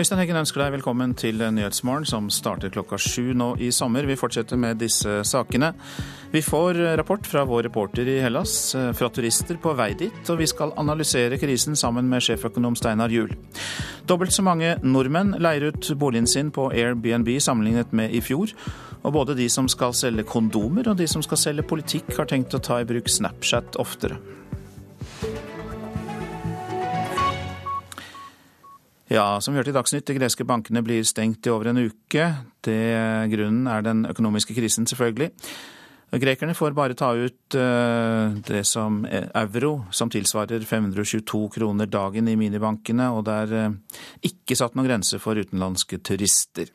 Øystein Heggen ønsker deg velkommen til Nyhetsmorgen, som starter klokka sju nå i sommer. Vi fortsetter med disse sakene. Vi får rapport fra vår reporter i Hellas, fra turister på vei dit, og vi skal analysere krisen sammen med sjeføkonom Steinar Juel. Dobbelt så mange nordmenn leier ut boligen sin på Airbnb sammenlignet med i fjor. Og både de som skal selge kondomer og de som skal selge politikk, har tenkt å ta i bruk Snapchat oftere. Ja, som vi hørte i Dagsnytt, de greske bankene blir stengt i over en uke. Det, grunnen er den økonomiske krisen, selvfølgelig. Grekerne får bare ta ut uh, det som euro, som tilsvarer 522 kroner dagen i minibankene, og det er uh, ikke satt noen grense for utenlandske turister.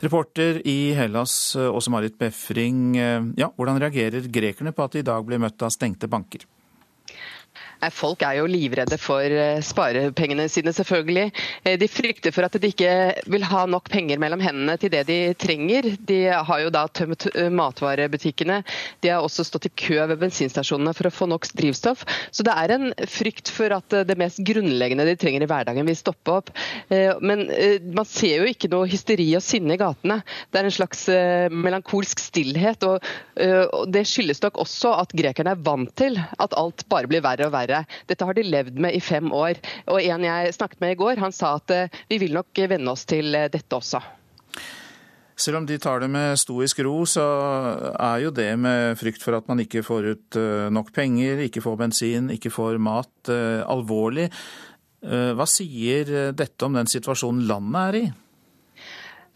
Reporter i Hellas, Åse Marit Befring, ja, hvordan reagerer grekerne på at de i dag blir møtt av stengte banker? Folk er jo livredde for eh, sparepengene sine, selvfølgelig. Eh, de frykter for at de ikke vil ha nok penger mellom hendene til det de trenger. De har jo da tømt eh, matvarebutikkene. De har også stått i kø ved bensinstasjonene for å få nok drivstoff. Så det er en frykt for at det mest grunnleggende de trenger i hverdagen vil stoppe opp. Men man ser jo ikke noe hysteri og sinne i gatene. Det er en slags melankolsk stillhet. Og det skyldes nok også at grekerne er vant til at alt bare blir verre og verre Dette har de levd med i fem år. Og En jeg snakket med i går, han sa at eh, vi vil nok venne oss til eh, dette også. Selv om de tar det med stoisk ro, så er jo det med frykt for at man ikke får ut eh, nok penger, ikke får bensin, ikke får mat, alvorlig. Hva sier dette om den situasjonen landet er i?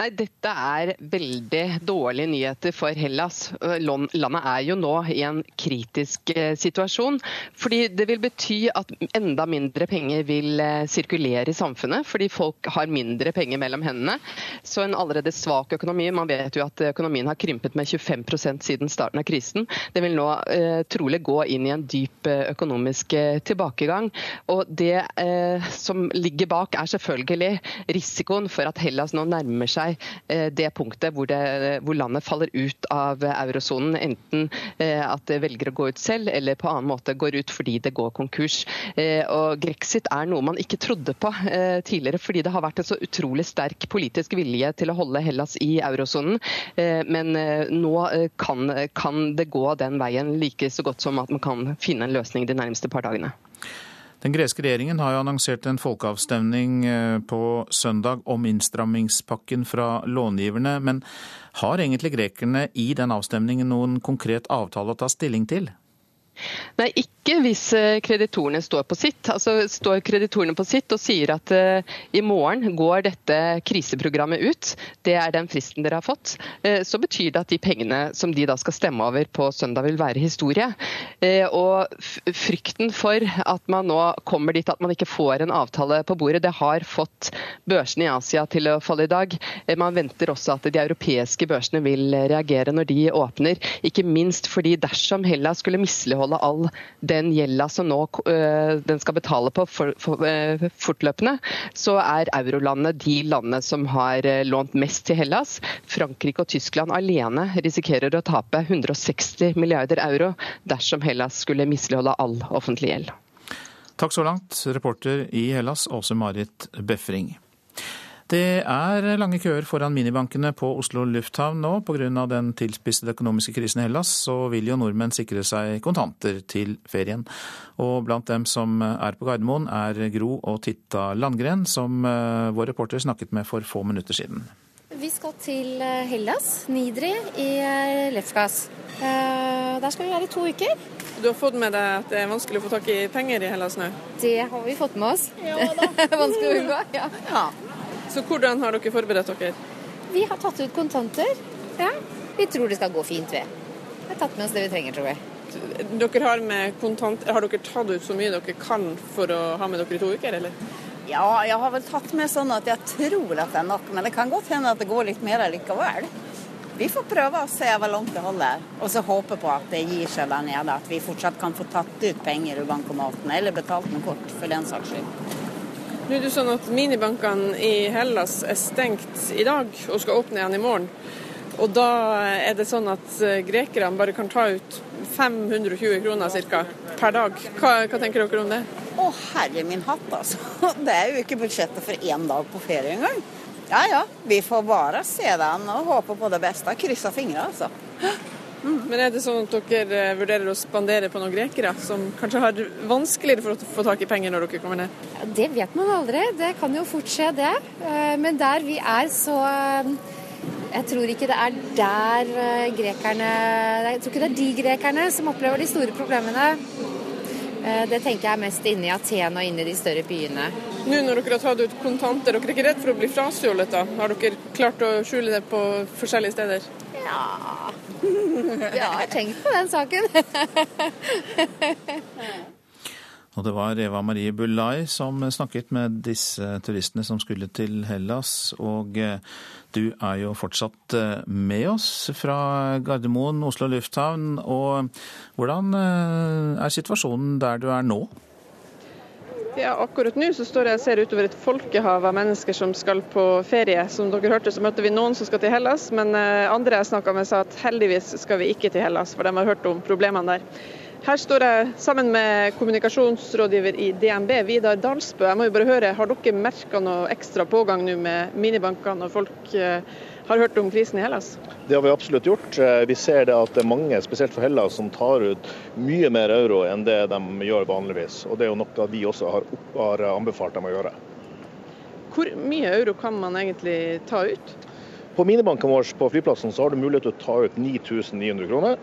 Nei, Dette er veldig dårlige nyheter for Hellas. Landet er jo nå i en kritisk eh, situasjon. fordi Det vil bety at enda mindre penger vil eh, sirkulere i samfunnet, fordi folk har mindre penger mellom hendene. Så en allerede svak økonomi Man vet jo at økonomien har krympet med 25% siden starten av krisen. Det vil nå eh, trolig gå inn i en dyp økonomisk tilbakegang. Og Det eh, som ligger bak, er selvfølgelig risikoen for at Hellas nå nærmer seg seg eh, det punktet hvor, det, hvor landet faller ut av eurosonen. Enten eh, at det velger å gå ut selv, eller på annen måte går ut fordi det går konkurs. Eh, og Grexit er noe man ikke trodde på tidligere, fordi det har vært en så utrolig sterk politisk vilje til å holde Hellas i eurosonen. Men nå kan, kan det gå den veien like så godt som at man kan finne en løsning de nærmeste par dagene. Den greske regjeringen har jo annonsert en folkeavstemning eh, på søndag om innstrammingspakken fra långiverne. Men har egentlig grekerne i den avstemningen noen konkret avtale å ta stilling til? Nei, ikke hvis eh, kreditorene står på sitt. Altså Står kreditorene på sitt og sier at uh, i morgen går dette kriseprogrammet ut, det er den fristen dere har fått, uh, så betyr det at de pengene som de da skal stemme over på søndag, vil være historie. Uh, og frykten for at man nå kommer dit at man ikke får en avtale på bordet, det har fått børsene i Asia til å falle i dag. man venter også at de europeiske børsene vil reagere når de åpner, ikke minst fordi dersom Hellas skulle misligholde betale all den gjelda som nå øh, den skal betale på for, for, øh, fortløpende, så er eurolandene de landene som har øh, lånt mest til Hellas. Frankrike og Tyskland alene risikerer å tape 160 milliarder euro dersom Hellas skulle misligholde all offentlig gjeld. Takk så langt, reporter i Hellas, Åse Marit Befring. Det er lange køer foran minibankene på Oslo lufthavn nå. Pga. den tilspissede økonomiske krisen i Hellas, så vil jo nordmenn sikre seg kontanter til ferien. Og blant dem som er på Gardermoen, er Gro og Titta Landgren, som eh, vår reporter snakket med for få minutter siden. Vi skal til eh, Hellas, Nidri i eh, Lefkas. Der skal vi være i to uker. Du har fått med deg at det er vanskelig å få tak i penger i Hellas nå? Det har vi fått med oss. Ja da. vanskelig å unngå. Ja. ja. Så hvordan har dere forberedt dere? Vi har tatt ut kontanter. Ja. Vi tror det skal gå fint, ved. Vi har tatt med oss det vi trenger, tror jeg. Dere har, med kontant, har dere tatt ut så mye dere kan for å ha med dere i to uker, eller? Ja, jeg har vel tatt med sånn at jeg tror at det er nok, men det kan godt hende at det går litt mer likevel. Vi får prøve å se hvor langt det holder, og så håpe på at det gir seg der nede. At vi fortsatt kan få tatt ut penger i bankomaten, eller betalt med kort, for den saks skyld. Nå er det sånn at Minibankene i Hellas er stengt i dag og skal åpne igjen i morgen. Og da er det sånn at eh, grekerne bare kan ta ut 520 kroner ca. per dag. Hva, hva, tenker dere om det? Å herre min hatt, altså. Det er jo ikke budsjettet for én dag på ferie engang. Ja ja, vi får bare se den og håpe på det beste. Krysse fingra, altså. Mm. Men er det sånn at dere eh, vurderer å spandere på noen grekere som kanskje har vanskeligere for å få tak i penger når dere kommer ned? Det vet man aldri. Det kan jo fort skje, det. Eh, men der vi er, så eh, jeg tror ikke det er der grekerne Jeg tror ikke det er de grekerne som opplever de store problemene. Det tenker jeg mest inne i Aten og inne i de større byene. Nå når dere har tatt ut kontanter, dere er ikke redd for å bli frastjålet? da? Har dere klart å skjule det på forskjellige steder? Ja Jeg har tenkt på den saken. Og det var Eva Marie Bullai som snakket med disse turistene som skulle til Hellas. Og eh, du er jo fortsatt eh, med oss fra Gardermoen, Oslo lufthavn. Og hvordan eh, er situasjonen der du er nå? Ja, akkurat nå så står jeg og ser utover et folkehav av mennesker som skal på ferie. Som dere hørte, så møtte vi noen som skal til Hellas, men eh, andre jeg snakka med sa at heldigvis skal vi ikke til Hellas, for de har hørt om problemene der. Her står jeg sammen med kommunikasjonsrådgiver i DNB, Vidar Dalsbø. Jeg må jo bare høre, Har dere merka noe ekstra pågang nå med minibankene og folk eh, har hørt om krisen i Hellas? Det har vi absolutt gjort. Eh, vi ser det at det er mange, spesielt for Hellas, som tar ut mye mer euro enn det de gjør vanligvis. Og Det er jo noe vi også har, har anbefalt dem å gjøre. Hvor mye euro kan man egentlig ta ut? På minibanken vår på flyplassen så har du mulighet til å ta ut 9900 kroner.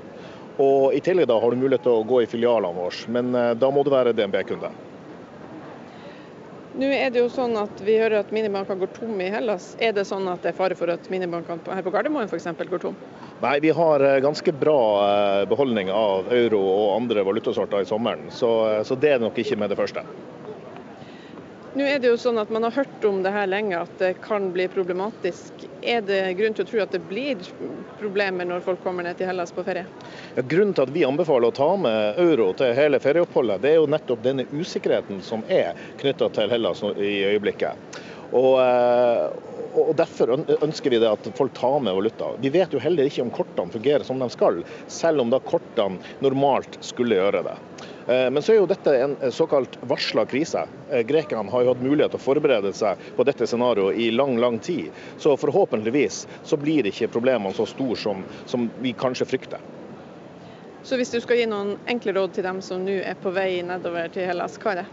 Og I tillegg da har du mulighet til å gå i filialene våre, men eh, da må du være DNB-kunde. Nå er det jo sånn at Vi hører at minibankene går tom i Hellas. Er det sånn at det er fare for at minibankene her på Gardermoen f.eks. går tom? Nei, vi har eh, ganske bra eh, beholdning av euro og andre valutasorter i sommeren, så, eh, så det er nok ikke med det første. Nå er det jo sånn at Man har hørt om det her lenge, at det kan bli problematisk. Er det grunn til å tro at det blir problemer når folk kommer ned til Hellas på ferie? Ja, grunnen til at vi anbefaler å ta med euro til hele ferieoppholdet, det er jo nettopp denne usikkerheten som er knytta til Hellas i øyeblikket. Og, eh, og Derfor ønsker vi det at folk tar med valuta. Vi vet jo heller ikke om kortene fungerer som de skal, selv om da kortene normalt skulle gjøre det. Eh, men så er jo dette en såkalt varsla krise. Eh, grekerne har jo hatt mulighet til å forberede seg på dette scenarioet i lang, lang tid. Så forhåpentligvis så blir ikke problemene så store som, som vi kanskje frykter. Så hvis du skal gi noen enkle råd til dem som nå er på vei nedover til Hellas, hva er det?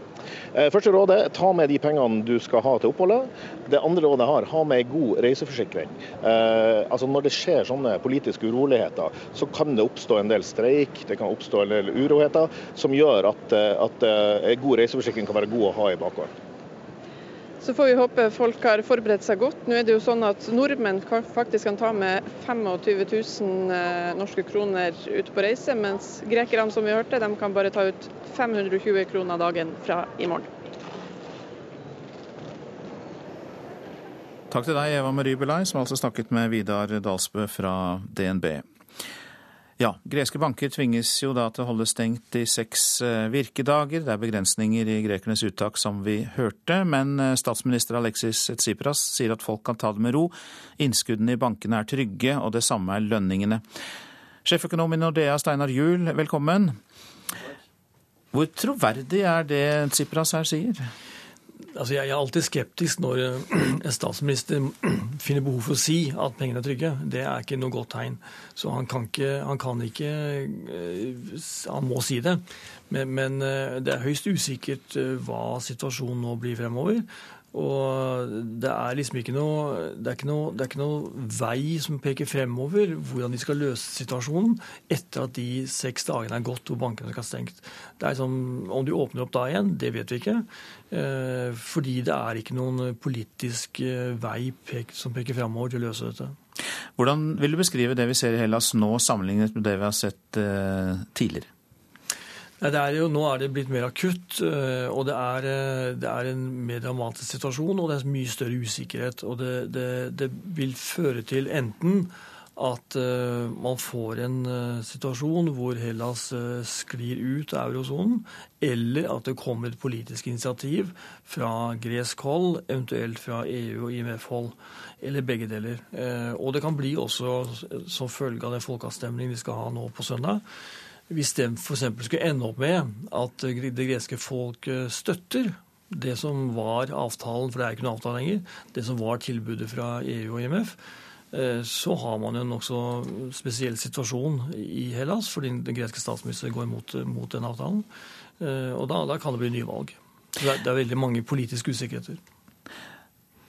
Eh, første rådet, ta med de pengene du skal ha til oppholdet. Det andre rådet jeg har, ha med god reiseforsikring. Eh, altså Når det skjer sånne politiske uroligheter, så kan det oppstå en del streik, det kan oppstå en del uroligheter, som gjør at, eh, at eh, god reiseforsikring kan være god å ha i bakgården. Så får vi håpe folk har forberedt seg godt. Nå er det jo sånn at Nordmenn faktisk kan ta med 25 000 eh, norske kroner ut på reise, mens grekerne som vi hørte, de kan bare ta ut 520 kroner dagen fra i morgen. Takk til deg, Eva Marie Belay, som altså snakket med Vidar Dalsbø fra DNB. Ja, greske banker tvinges jo da til å holde stengt i seks eh, virkedager. Det er begrensninger i grekernes uttak, som vi hørte. Men eh, statsminister Alexis Tsipras sier at folk kan ta det med ro. Innskuddene i bankene er trygge, og det samme er lønningene. Sjeføkonom i Nordea, Steinar Juel, velkommen. Hvor troverdig er det Tsipras her sier? Altså jeg er alltid skeptisk når eh, en statsminister finner behov for å si at pengene er trygge. Det er ikke noe godt tegn. Så han kan ikke Han, kan ikke, eh, han må si det. Men, men eh, det er høyst usikkert hva situasjonen nå blir fremover. Og det er liksom ikke noe, det er ikke noe, det er ikke noe vei som peker fremover hvordan de skal løse situasjonen etter at de seks dagene er gått hvor bankene skal ha stengt. Det er som, Om de åpner opp da igjen, det vet vi ikke. Eh, fordi det er ikke noen politisk eh, vei som peker fremover til å løse dette. Hvordan vil du beskrive det vi ser i Hellas nå, sammenlignet med det vi har sett eh, tidligere? Er jo, nå er det blitt mer akutt, eh, og det er, eh, det er, en mer dramatisk situasjon. Og det er mye større usikkerhet. Og det, det, det vil føre til enten at uh, man får en situasjon hvor Hellas sklir ut av eurosonen, eller at det kommer et politisk initiativ fra gresk hold, eventuelt fra EU- og IMF-hold, eller begge deler. og det kan bli også som følge av den folkeavstemningen vi skal ha nå på søndag. Hvis det f.eks. skulle ende opp med at det greske folk støtter det som var avtalen, for det er ikke noen avtale lenger, det som var tilbudet fra EU og IMF, Eh, så har man jo en nokså spesiell situasjon i Hellas, fordi den greske statsminister går mot, mot den avtalen. Eh, og da, da, kan det bli nyvalg. Det er, det er veldig mange politiske usikkerheter.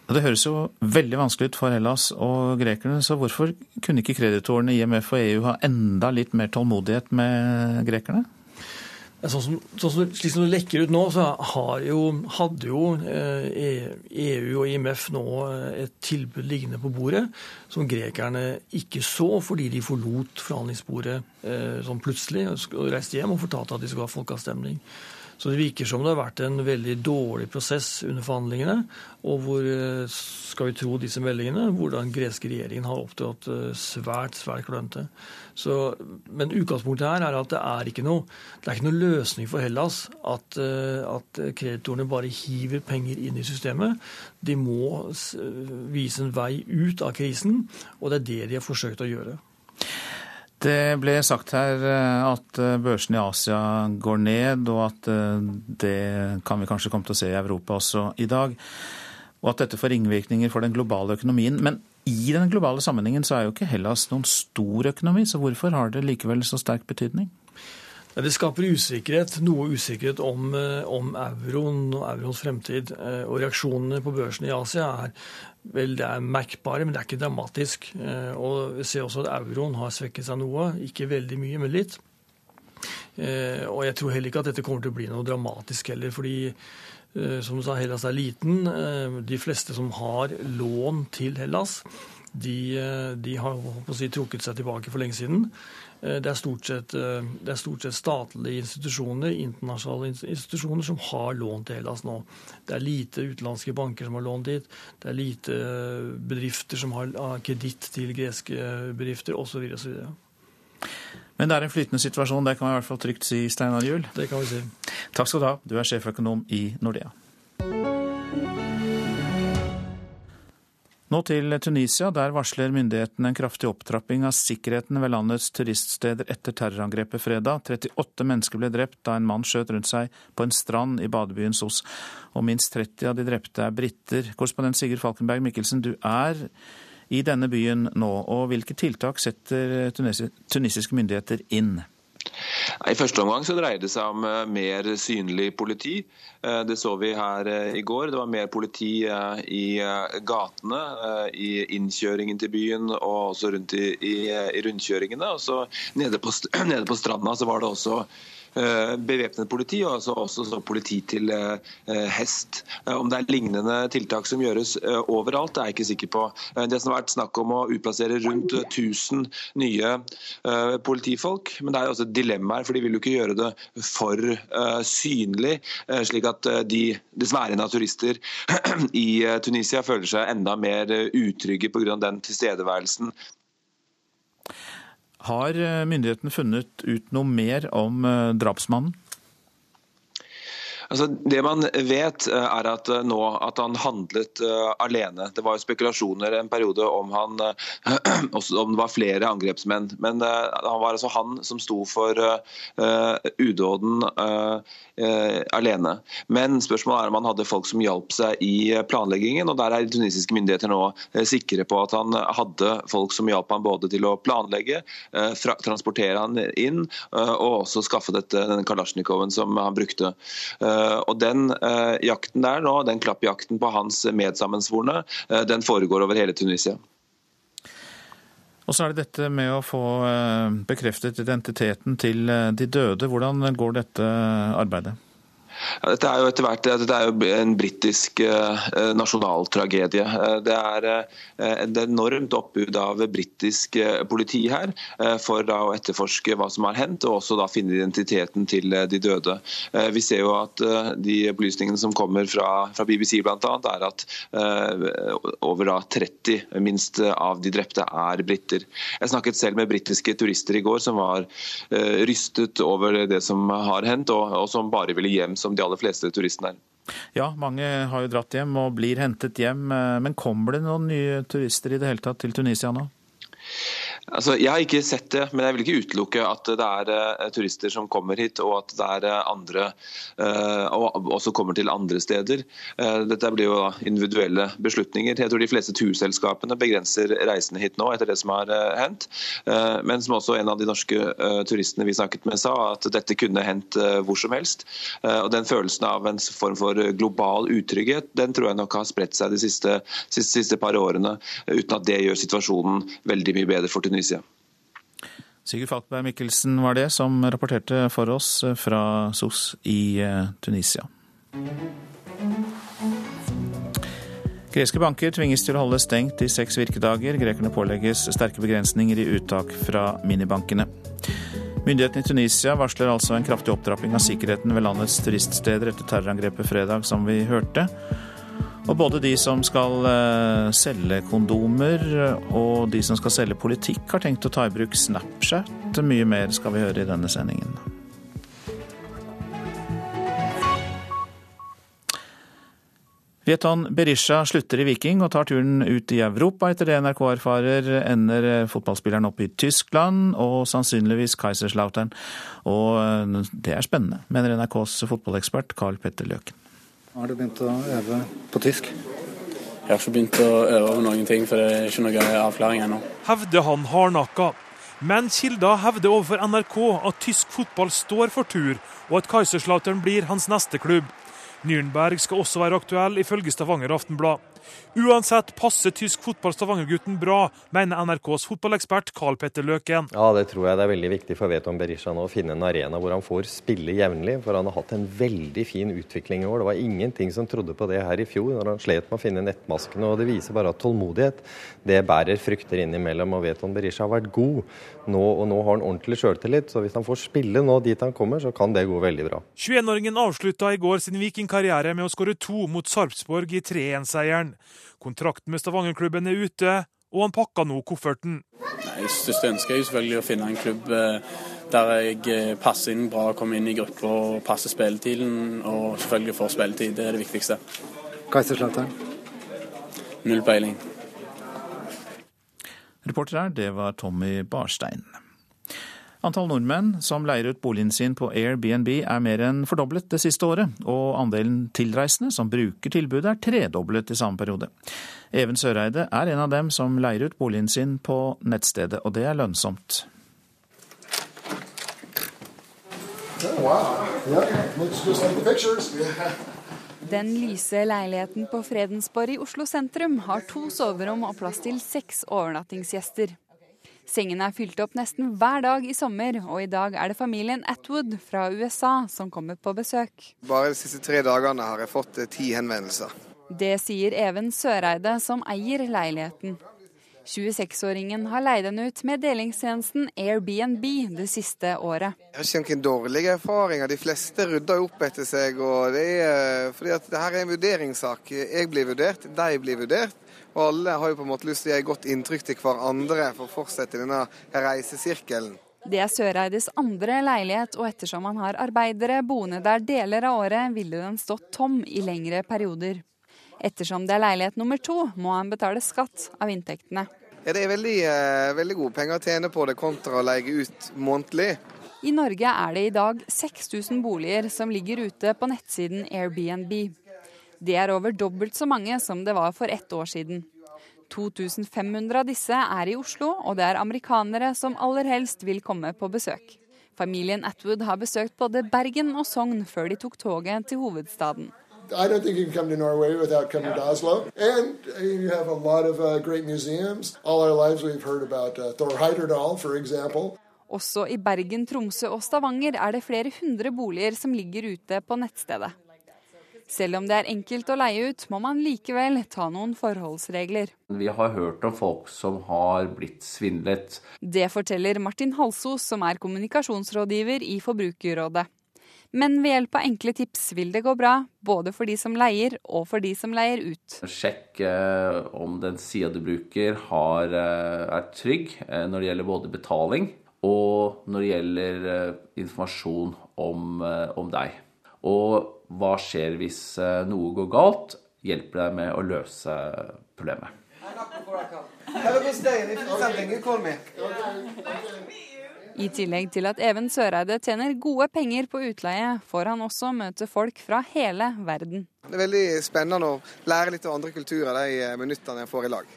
Det høres jo veldig vanskelig ut for Hellas og grekerne, så hvorfor kunne ikke kreditorene IMF og EU ha enda litt mer tålmodighet med grekerne? Sånn som, sånn som, slik som det lekker ut nå, så jo, hadde jo EU eh, e og IMF nå eh, et tilbud liggende på bordet som grekerne ikke så fordi de forlot forhandlingsbordet eh, sånn plutselig og reiste hjem og fortalte at de skulle ha folkeavstemning. Så det virker som det har vært en veldig dårlig prosess under forhandlingene. Og hvor, eh, skal vi tro disse meldingene, hvordan greske regjeringen har opptrådt eh, svært, svært klønete. Men utgangspunktet her er at det er ikke noe, det er ikke noe løsning for Hellas at, eh, at kreditorene bare hiver penger inn i systemet. De må vise en vei ut av krisen, og det er det de har forsøkt å gjøre. Det ble sagt her eh, at eh, børsene i Asia går ned, og at eh, det kan vi kanskje komme til å se i Europa også i dag. Og at dette får ringvirkninger for den globale økonomien. Men i den globale sammenhengen så er jo ikke Hellas noen stor økonomi, så hvorfor har det likevel så sterk betydning? Det skaper usikkerhet, noe usikkerhet om, om euroen og euroens fremtid. Og reaksjonene på børsene i Asia er Vel, det er merkbare, men det er ikke dramatisk. Eh, og vi ser også at euroen har svekket seg noe. Ikke veldig mye, men litt. Eh, og jeg tror heller ikke at dette kommer til å bli noe dramatisk heller. fordi eh, som du sa, Hellas er liten. De fleste som har lån til Hellas, de, de har si, trukket seg tilbake for lenge siden. Eh, det er, sett, eh, det er, stort sett, statlige institusjoner, internasjonale institusjoner, som har lån til Hellas nå. Det er lite utenlandske banker som har lånt dit. Det er lite eh, bedrifter som har kreditt til greske bedrifter, osv. osv. Men det er en flytende situasjon, det kan vi i hvert fall trygt si, Steinar Juel. Det kan vi si. Takk skal du ha, du er sjeføkonom i Nordea. Nå til Tunisia. Der varsler myndighetene en kraftig opptrapping av sikkerheten ved landets turiststeder etter terrorangrepet fredag. 38 mennesker ble drept da en mann skjøt rundt seg på en strand i badebyen Sos. Og minst 30 av de drepte er briter. Korrespondent Sigurd Falkenberg Mikkelsen, du er i denne byen nå. Og hvilke tiltak setter tunisiske myndigheter inn? I første omgang så dreier det seg om eh, mer synlig politi. Eh, det så vi her eh, i går. Det var mer politi i gatene, i innkjøringen til byen og også rundt i, i, i rundkjøringene. Og så nede på, nede på stranda så var det også bevæpnet politi, og altså også politi til eh, eh, hest. Om det er lignende tiltak som gjøres overalt, er jeg ikke sikker på. Det som har vært snakk om å utplassere rundt 1000 nye politifolk, men det er også et dilemma her, for de vil jo ikke gjøre det for synlig, slik at de dessverre naturister i Tunisia føler seg enda mer utrygge pga. den tilstedeværelsen har eh, myndighetene funnet ut noe mer om eh, drapsmannen? Altså, det man vet, eh, er at nå at han handlet uh, alene. Det var jo spekulasjoner en periode om, han, uh, om det var flere angrepsmenn. Men uh, han var altså han som sto for udåden eh, alene. Men spørsmålet er om han hadde folk som hjalp seg i planleggingen. og Der er tunisiske myndigheter nå eh, sikre på at han hadde folk som hjalp han både til å planlegge, eh, transportere han inn eh, og også skaffe dette, den kalasjnikoven som han brukte. Eh, og Den eh, jakten der nå, den klappjakten på hans medsammensvorne, den foregår over hele Tunisia. Og så er det dette med å få bekreftet identiteten til de døde. Hvordan går dette arbeidet? Dette er jo etter hvert dette er jo en britisk uh, nasjonaltragedie. Uh, det er et enormt oppbud av britisk politi her for å etterforske hva som har hendt, og også da finne identiteten til de døde. Vi ser jo at de opplysningene som kommer fra, fra BBC bl.a., er at over da 30 minst av de drepte er briter. Jeg snakket selv med britiske turister i går som var rystet over det som har hendt, og, og som bare ville hjem som de aller fleste turistene er. Ja, mange har jo dratt hjem og blir hentet hjem. Eh, men kommer det noen nye turister i det hele tatt til Tunisia nå? Altså, jeg har ikke sett det, men jeg vil ikke utelukke at det er uh, turister som kommer hit, og at det er uh, andre uh, og også kommer til andre steder. dette blir jo individuelle beslutninger. Jeg tror de fleste turselskapene begrenser reisende hit nå, etter det som har hendt. men som også en av de norske turistene vi snakket med sa, at dette kunne hendt hvor som helst. og Den følelsen av en form for global utrygghet, den tror jeg nok har spredt seg de siste, siste, siste par årene, uten at det gjør situasjonen veldig mye bedre for Tunisia. Tunisia. Sigurd Falkberg Mikkelsen var det som rapporterte for oss fra SOS i eh, Tunisia. Greske banker tvinges til å holde stengt i seks virkedager. Grekerne pålegges sterke begrensninger i uttak fra minibankene. Myndighetene i Tunisia varsler altså en kraftig opptrapping av sikkerheten ved landets turiststeder etter terrorangrepet fredag, som vi hørte. Og både de som skal eh, selge kondomer og de som skal selge politikk, har tenkt å ta i bruk Snapchat. Mye mer skal vi høre i denne sendingen. Vietan Berisha slutter i Viking og tar turen ut i Europa. Etter det NRK erfarer, ender fotballspilleren opp i Tyskland og sannsynligvis Kaiserslautern. Og eh, det er spennende, mener NRKs fotballekspert Carl Petter Løken. Har du begynt å øve på tysk? Jeg har ikke begynt å øve på noen ting, for det er ikke noe avklaring ennå. Hevder han hardnakka. Men kilder hevder overfor NRK at tysk fotball står for tur, og at Kaiserslautern blir hans neste klubb. Nürnberg skal også være aktuell, ifølge Stavanger Aftenblad. Uansett passer tysk fotball Stavanger-gutten bra, mener NRKs fotballekspert Carl Petter Løken. Ja, det tror jeg det er veldig viktig for Veton Berisha nå å finne en arena hvor han får spille jevnlig. For han har hatt en veldig fin utvikling i år. Det var ingenting som trodde på det her i fjor, når han slet med å finne nettmaskene. Og det viser bare at tålmodighet, det bærer frukter innimellom. Og Veton Berisha har vært god nå, og nå har han ordentlig sjøltillit. Så hvis han får spille nå dit han kommer, så kan det gå veldig bra. 21-åringen avslutta i går sin vikingkarriere med å skåre to mot Sarpsborg i 3-1-seieren. Kontrakten med Stavanger-klubben er ute, og han pakker nå kofferten. Nei, største ønske er jo selvfølgelig å finne en klubb eh, der jeg eh, passer inn bra, kommer inn i gruppa og passer spilletiden. Og selvfølgelig får spilletid, det er det viktigste. Kaiserslautern? Null peiling. Reporter her, det var Tommy Barstein. Antall nordmenn som leier ut boligen sin på Airbnb er mer enn fordoblet det siste året, og andelen tilreisende som bruker tilbudet er tredoblet i samme periode. Even Søreide er en av dem som leier ut boligen sin på nettstedet, og det er lønnsomt. Den lyse leiligheten på Fredensborg i Oslo sentrum har to soverom og plass til seks overnattingsgjester. Sengene er fylt opp nesten hver dag i sommer, og i dag er det familien Atwood fra USA som kommer på besøk. Bare de siste tre dagene har jeg fått eh, ti henvendelser. Det sier Even Søreide, som eier leiligheten. 26-åringen har leid den ut med delingstjenesten Airbnb det siste året. Jeg har ikke noen dårlige erfaringer. De fleste rydder opp etter seg. og det er fordi at Dette er en vurderingssak. Jeg blir vurdert, de blir vurdert. Og alle har jo på en måte lyst til å gi godt inntrykk til hverandre for å fortsette denne reisesirkelen. Det er Søreides andre leilighet, og ettersom han har arbeidere boende der deler av året, ville den stått tom i lengre perioder. Ettersom det er leilighet nummer to, må han betale skatt av inntektene. Ja, Det er veldig, eh, veldig gode penger å tjene på det kontra å leie ut månedlig. I Norge er det i dag 6000 boliger som ligger ute på nettsiden Airbnb. Det er over dobbelt så mange som det var for ett år siden. 2500 av disse er i Oslo, og det er amerikanere som aller helst vil komme på besøk. Familien Atwood har besøkt både Bergen og Sogn før de tok toget til hovedstaden. I don't think you can come to Norway without coming to Oslo. And uh, you have a lot of uh, great museums. All our lives we've heard about uh, Thor Heiderdal, for example. Også i Bergen, Tromsø og Stavanger er det flere hundre boliger som ligger ute på nettstedet. Selv om det er enkelt å leie ut, må man likevel ta noen forholdsregler. Vi har hørt om folk som har blitt svindlet. Det forteller Martin Halsos, som er kommunikasjonsrådgiver i Forbrukerrådet. Men ved hjelp av enkle tips vil det gå bra, både for de som leier og for de som leier ut. Sjekk eh, om den sida du bruker har, eh, er trygg eh, når det gjelder både betaling og når det gjelder eh, informasjon om, om deg. Og hva skjer hvis eh, noe går galt? Hjelper deg med å løse problemet. I tillegg til at Even Søreide tjener gode penger på utleie, får han også møte folk fra hele verden. Det er veldig spennende å lære litt av andre kulturer de eh, minuttene jeg får i lag.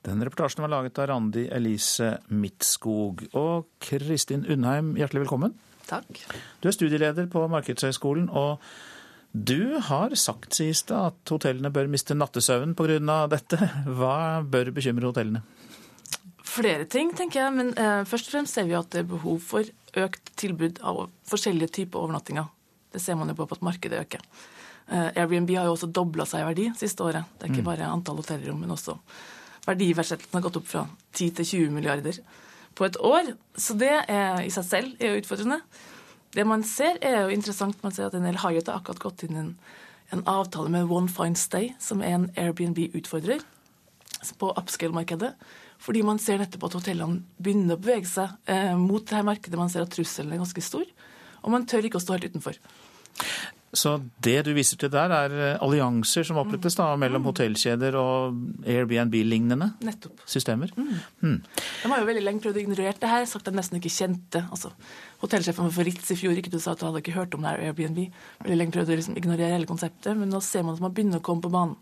Den reportasjen var laget av Randi Elise Midtskog. Og Kristin Undheim, hjertelig velkommen. Takk. Du er studieleder på Markedshøgskolen, og du har sagt, sies det, at hotellene bør miste nattesøvn pga. dette. Hva bør bekymre hotellene? Flere ting, tenker jeg. Men eh, først og fremst ser vi at det er behov for økt tilbud av forskjellige typer overnattinger. Det ser man jo på at markedet øker. Eh, Airbnb har jo også dobla seg i verdi siste året. Det er ikke Mm. bare antall hotellrom, men også verdiversettelsen har gått opp fra 10 til 20 milliarder på et år. Så det er, i seg selv er jo utfordrende. Det man ser, er jo interessant. Man ser at en del Hyatt har akkurat gått inn en, en avtale med One Fine Stay, som er en Airbnb-utfordrer på upscale-markedet. Fordi man ser nettopp at hotellene begynner å bevege seg eh, mot det her markedet. Man ser at trusselen er ganske stor, og man tør ikke å stå helt utenfor. Så det du viser til der, er eh, allianser som opprettes da, mellom hotellkjeder og Airbnb-lignende systemer? Mm. Mm. De har jo veldig lenge prøvd å ignorere det her, sagt at de nesten ikke kjente altså, Hotellsjefen for Ritz i fjor ikke du sa at du hadde ikke hørt om det her Airbnb. Veldig lenge prøvd å liksom ignorere hele konseptet, men nå ser man at man begynner å komme på banen.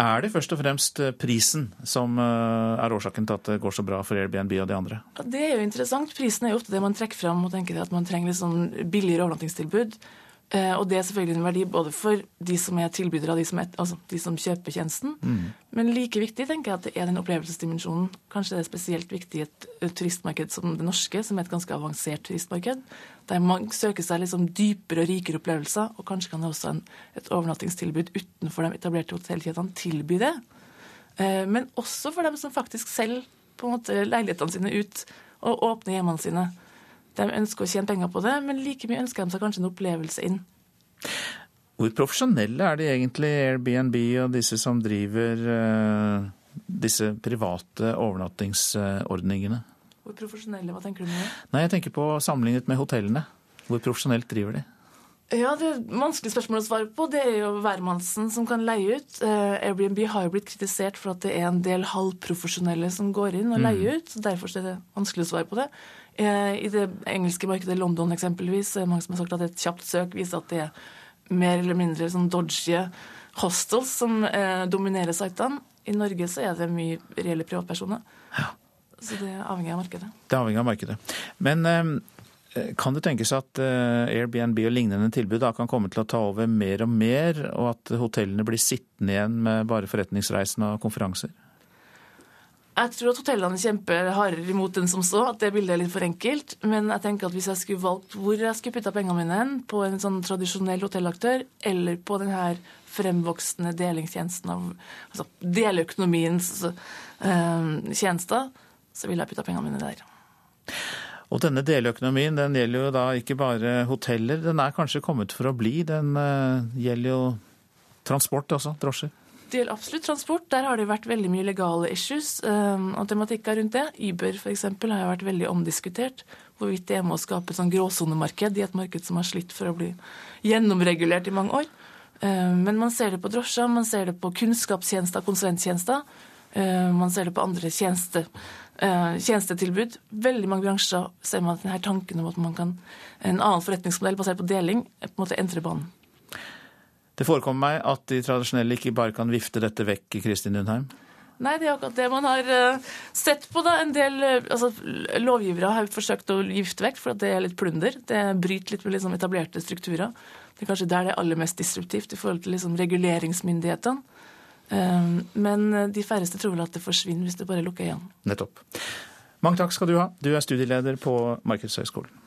Er det først og fremst eh, prisen som eh, er årsaken til at det går så bra for Airbnb og de andre? Det er jo interessant. Prisen er jo ofte det man trekker fram og tenker at man trenger litt sånn billigere overnattingstilbud. Eh, og det er selvfølgelig en verdi både for de som er tilbydere de som, er, altså de som kjøper tjenesten. Mm. Men like viktig tenker jeg at det er den opplevelsesdimensjonen. Kanskje det er spesielt viktig i et et turistmarked som det norske, som er et ganske avansert turistmarked. Der man søker seg liksom dypere og rikere opplevelser, og kanskje kan det også en, et overnattingstilbud utenfor de etablerte hotellkjedene tilby det. Eh, Men også for dem som faktisk selger på en måte leilighetene sine ut og åpner hjemmene sine. De ønsker å tjene penger på det, men like mye ønsker de seg kanskje en opplevelse inn. Hvor profesjonelle er de egentlig, Airbnb og disse som driver uh, disse private overnattingsordningene? Hvor profesjonelle, hva tenker du med det? Nei, jeg tenker på sammenlignet med hotellene. Hvor profesjonelt driver de? Ja, Det er et vanskelig spørsmål å svare på. Det er jo hvermannsen som kan leie ut. Eh, Airbnb har jo blitt kritisert for at det er en del halvprofesjonelle som går inn og Mm. leier ut. så Derfor er det vanskelig å svare på det. Eh, I det engelske markedet, London eksempelvis, mange som har sagt at et kjapt søk viser at det er mer eller mindre sånn dodgy hostels som eh, dominerer sitene. I Norge så er det mye reelle privatpersoner. Så det er avhengig av markedet. Det er avhengig av markedet. Men eh, kan det tenkes at Airbnb og lignende tilbud da kan komme til å ta over mer og mer, og at hotellene blir sittende igjen med bare forretningsreisende og konferanser? Jeg tror at hotellene kjemper hardere imot enn som så, at det bildet er litt for enkelt. Men jeg tenker at hvis jeg skulle valgt hvor jeg skulle putta pengene mine hen, på en sånn tradisjonell hotellaktør, eller på den her fremvoksende delingstjenesten av altså deleøkonomiens eh, tjenester, så ville jeg putta pengene mine der. Og denne deleøkonomien den gjelder jo da ikke bare hoteller, den er kanskje kommet for å bli. Den eh, gjelder jo transport også, drosjer. Det gjelder absolutt transport. Der har det vært veldig mye legale issues um, og tematikker rundt det. Uber eksempel, har jo vært veldig omdiskutert. Hvorvidt det er med å skape et sånn gråsonemarked i et marked som har slitt for å bli gjennomregulert i mange år. Um, men man ser det på drosjer, man ser det på kunnskapstjenester, konsulenttjenester. Um, man ser det på andre tjenester, uh, tjenestetilbud. Veldig mange bransjer ser man at denne tanken om at man kan en annen forretningsmodell basert på deling, på en måte entrer banen. Det forekommer meg at de tradisjonelle ikke bare kan vifte dette vekk, Kristin Undheim. Nei, det er akkurat det man har eh, sett på. da. En del eh, altså, lovgivere har forsøkt å gifte vekk, for at det er litt plunder. Det bryter litt med liksom, etablerte strukturer. Det er kanskje der det er aller mest disruptivt i forhold til liksom, reguleringsmyndighetene. Eh, Men de færreste tror vel at det forsvinner hvis det bare lukker igjen. Nettopp. Mange takk skal du ha. Du er studieleder på Markedshøgskolen.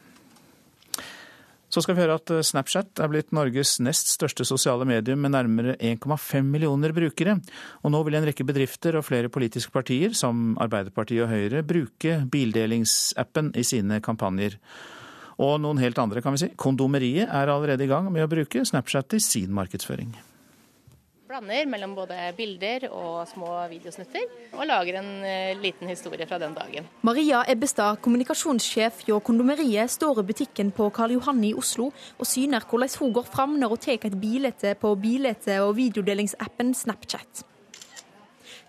Så skal vi høre at Snapchat er blitt Norges nest største sosiale medium med nærmere 1,5 millioner brukere. Og nå vil en rekke bedrifter og flere politiske partier, som Arbeiderpartiet og Høyre, bruke bildelingsappen i sine kampanjer. Og noen helt andre, kan vi si. Kondomeriet er allerede i gang med å bruke Snapchat i sin markedsføring blander mellom både bilder og små videosnutter, og lager en eh, liten historie fra den dagen. Maria Ebbestad, kommunikasjonssjef hjå Kondomeriet, står i butikken på Karl Johan i Oslo og syner hvordan hun går fram når hun tar et bilde på bilde- og videodelingsappen Snapchat.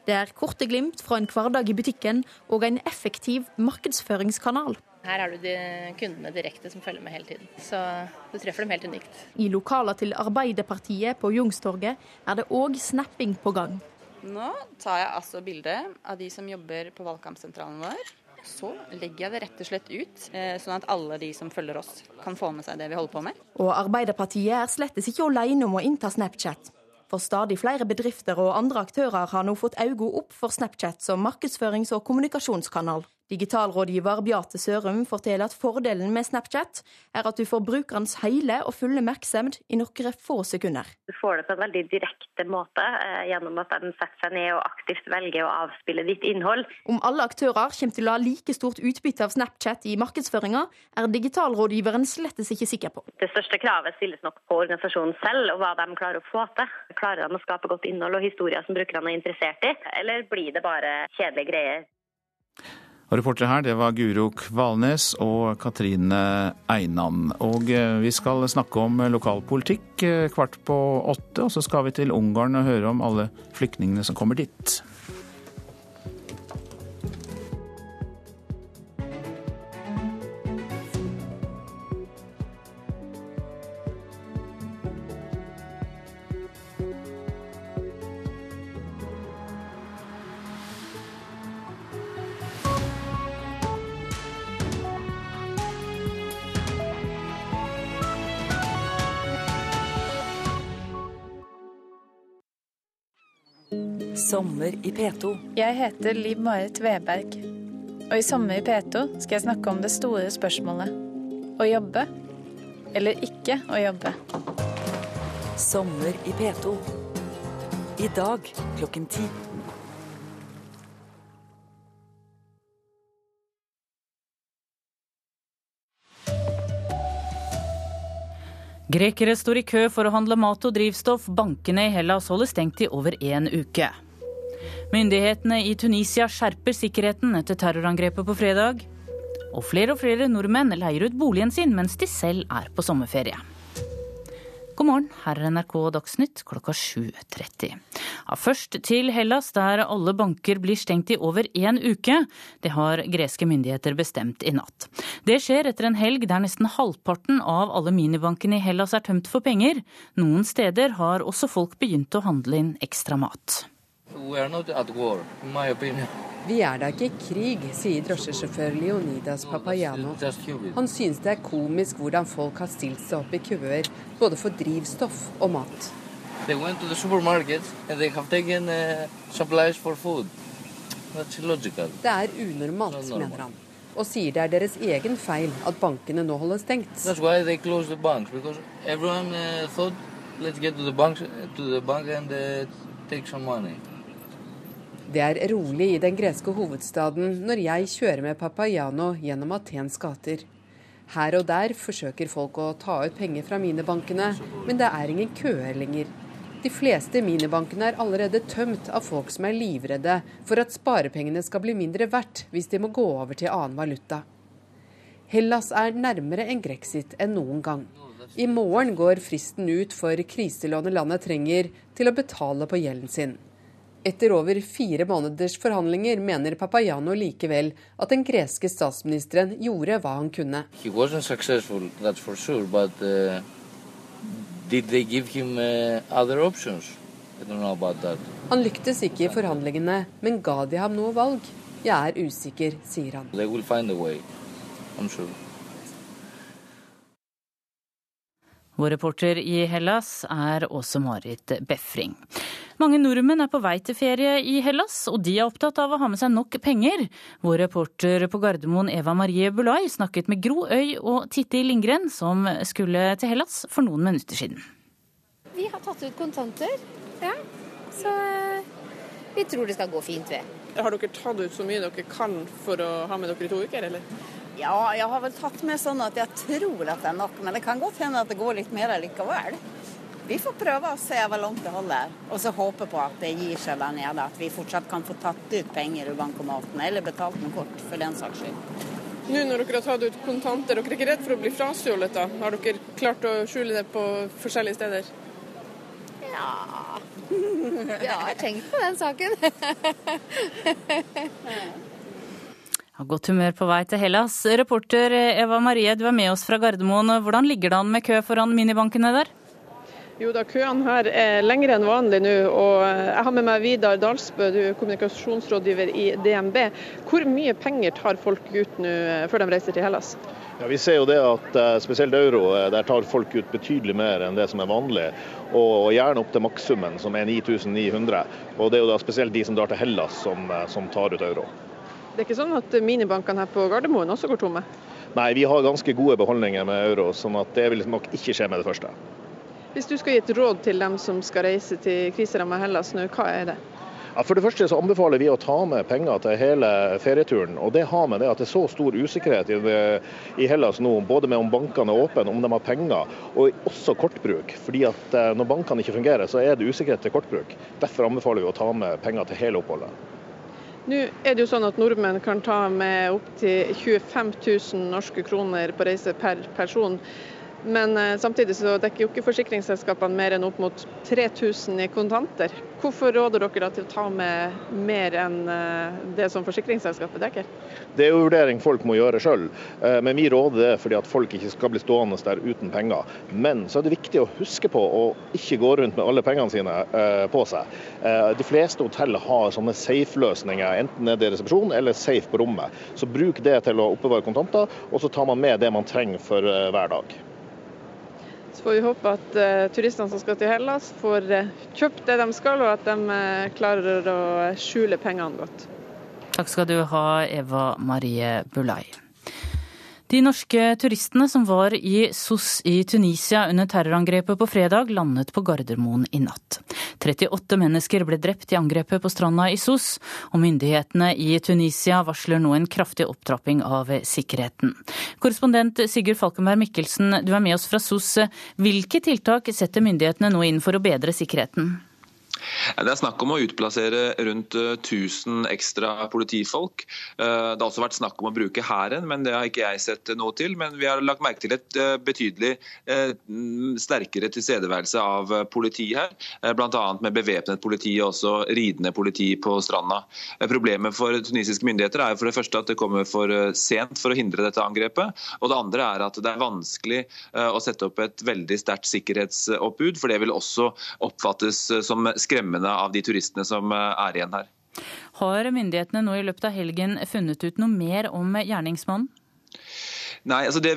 Det er korte glimt fra en hverdag i butikken og en effektiv markedsføringskanal. Her er du de kundene direkte som følger med hele tiden. Så du treffer dem helt unikt. I lokaler til Arbeiderpartiet på Jungstorget er det òg snapping på gang. Nå tar jeg altså bilde av de som jobber på valgkampsentralen vår. Så legger jeg det rett og slett ut, eh, sånn at alle de som følger oss, kan få med seg det vi holder på med. Og Arbeiderpartiet er slettes ikke alene om å innta Snapchat. For stadig flere bedrifter og andre aktører har nå fått øynene opp for Snapchat som markedsførings- og kommunikasjonskanal. Digitalrådgiver Beate Sørum forteller at fordelen med Snapchat er at du får brukerens hele og fulle oppmerksomhet i noen få sekunder. Du får det på en veldig direkte måte eh, gjennom at den setter seg ned og aktivt velger å avspille ditt innhold. Om alle aktører kommer til å ha like stort utbytte av Snapchat i markedsføringa, er digitalrådgiveren slettes ikke sikker på. Det største kravet stilles nok på organisasjonen selv og hva de klarer å få til. Klarer de å skape godt innhold og historier som brukerne er interessert i, eller blir det bare kjedelige greier? Og Reportere her det var Guro Kvalnes og Katrine Einan. Og eh, vi skal snakke om lokalpolitikk eh, kvart på åtte, og så skal vi til Ungarn og høre om alle flyktningene som kommer dit. Sommer i P2. Jeg heter Liv Marit Veberg. Og i Sommer i P2 skal jeg snakke om det store spørsmålet å jobbe eller ikke å jobbe. Sommer i P2. I dag klokken ti. Grekere står i kø for å handle mat og drivstoff. Bankene i Hellas holder stengt i over én uke. Myndighetene i Tunisia skjerper sikkerheten etter terrorangrepet på fredag. Og flere og flere nordmenn leier ut boligen sin mens de selv er på sommerferie. God morgen, her er NRK Dagsnytt klokka 7.30. Ja, først til Hellas, der alle banker blir stengt i over én uke. Det har greske myndigheter bestemt i natt. Det skjer etter en helg der nesten halvparten av alle minibankene i Hellas er tømt for penger. Noen steder har også folk begynt å handle inn ekstra mat. Vi er da ikke i krig, sier drosjesjåfør Leonidas Papayano. Han synes det er komisk hvordan folk har stilt seg opp i køer, både for drivstoff og mat. They went to the supermarket and they have taken uh, supplies for food. That's illogical. Det er unormalt, mener han. Og sier det er deres egen feil at bankene nå holder stengt. That's why they closed the banks, because everyone uh, thought, let's get to the bank, to the bank and uh, take some money. Det er rolig i den greske hovedstaden når jeg kjører med Papayano gjennom Atens gater. Her og der forsøker folk å ta ut penger fra minibankene, men det er ingen køer lenger. De fleste minibankene er allerede tømt av folk som er livredde for at sparepengene skal bli mindre verdt hvis de må gå over til annen valuta. Hellas er nærmere en grexit enn noen gang. I morgen går fristen ut for kriselånet landet trenger til å betale på gjelden sin. Etter over fire måneders forhandlinger mener Papayano likevel at den greske statsministeren gjorde hva han kunne. Sure, but, uh, uh, han lyktes ikke i forhandlingene, men ga de ham noe valg? Jeg er usikker, sier han. Sure. Vår reporter i Hellas er Åse Marit Befring. Mange nordmenn er på vei til ferie i Hellas, og de er opptatt av å ha med seg nok penger. Vår reporter på Gardermoen Eva Marie Bulai snakket med Gro Øy og Titti Lindgren, som skulle til Hellas for noen minutter siden. Vi har tatt ut kontanter, ja. Så eh, vi tror det skal gå fint ved. Har dere tatt ut så mye dere kan for å ha med dere i to uker, eller? Ja, jeg har vel tatt med sånn at jeg tror at det er nok, men det kan godt hende at det går litt mer likevel. Vi får prøve å se hvor langt det holder, og så håpe på at det gir seg der nede. At vi fortsatt kan få tatt ut penger ur bankomaten, eller betalt med kort, for den saks skyld. Nå når dere har tatt ut kontanter, dere er ikke redd for å bli frastjålet da? Har dere klart å skjule det på forskjellige steder? Ja Ja, jeg har tenkt på den saken. Har godt humør på vei til Hellas. Reporter Eva Marie, du er med oss fra Gardermoen. Hvordan ligger det an med kø foran minibankene der? Jo da, køene her er lengre enn vanlig nå. og Jeg har med meg Vidar Dalsbø, du er kommunikasjonsrådgiver i DNB. Hvor mye penger tar folk ut nå før de reiser til Hellas? Ja, Vi ser jo det at eh, spesielt euro, eh, der tar folk ut betydelig mer enn det som er vanlig. Og gjerne opp til makssummen, som er 9900. Og det er jo da spesielt de som drar til Hellas som, eh, som tar ut euro. Det er ikke sånn at minibankene her på Gardermoen også går tomme? Nei, vi har ganske gode beholdninger med euro, sånn at det vil nok ikke skje med det første. Hvis du skal gi et råd til dem som skal reise til kriseramma Hellas nå, hva er det? Ja, for det første så anbefaler vi å ta med penger til hele ferieturen. og Det har med det at det er så stor usikkerhet i, i Hellas nå, både med om bankene er åpne, om de har penger, og også kortbruk. Fordi at eh, Når bankene ikke fungerer, så er det usikkerhet til kortbruk. Derfor anbefaler vi å ta med penger til hele oppholdet. Nå er det jo sånn at Nordmenn kan ta med opptil 25 000 norske kroner på reise per person. Men eh, samtidig så dekker jo ikke forsikringsselskapene mer enn opp mot 3000 i kontanter. Hvorfor råder dere da til å ta med mer enn eh, det som forsikringsselskapet dekker? Det er jo vurdering folk må gjøre sjøl, eh, men vi råder det fordi at folk ikke skal bli stående der uten penger. Men så er det viktig å huske på å ikke gå rundt med alle pengene sine på seg. De fleste hotell har sånne safe-løsninger, enten nede i resepsjonen eller safe på rommet. Så bruk det til å oppbevare kontanter, og så tar man med det man trenger for hver dag. Så får vi håpe at uh, turistene som skal til Hellas, får uh, kjøpt det de skal, og at de uh, klarer å skjule pengene godt. Takk skal du ha, Eva Marie Bulai. De norske turistene som var i SOS i Tunisia under terrorangrepet på fredag, landet på Gardermoen i natt. 38 mennesker ble drept i angrepet på stranda i SOS, og myndighetene i Tunisia varsler nå en kraftig opptrapping av sikkerheten. Korrespondent Sigurd Falkenberg Mikkelsen, du er med oss fra SOS. Hvilke tiltak setter myndighetene nå inn for å bedre sikkerheten? Det er snakk om å utplassere rundt 1000 eh, ekstra politifolk. Eh, det har også vært snakk om å bruke hæren, men det har ikke jeg sett noe til. Men vi har lagt merke til et eh, betydelig sterkere tilstedeværelse av politi her. Bl.a. med bevæpnet politi og også ridende politi på stranda. Problemet for tunisiske myndigheter er for det første at det kommer for sent for å hindre dette angrepet. Og det andre er at det er vanskelig å sette opp et veldig sterkt sikkerhetsoppbud, for det vil også oppfattes som skremmende av de turistene som eh, er igjen her. Har myndighetene nå i løpet av helgen funnet ut noe mer om gjerningsmannen? Nei, altså det,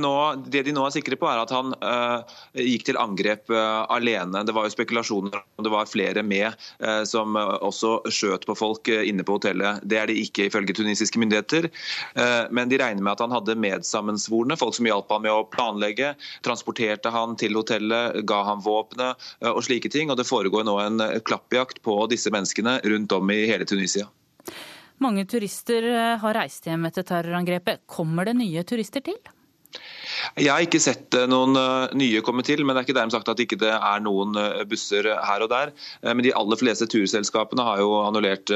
nå, det, de nå er sikre på, er at han uh, gikk til angrep uh, alene. Det var jo spekulasjoner om det var flere med uh, som også skjøt på folk inne på hotellet. Det er de ikke ifølge tunisiske myndigheter. men de regner med at han hadde medsammensvorne, folk som hjalp ham med å planlegge. Transporterte han til hotellet, ga ham våpenet og slike ting. Og det foregår nå en klappjakt på disse menneskene rundt om i hele Tunisia. Mange turister eh, har reist hjem etter terrorangrepet. Kommer det nye turister til? Jeg har ikke sett eh, noen eh, nye komme til, men det er ikke dermed sagt at det ikke er noen busser her og der. Men de aller fleste turselskapene har jo annullert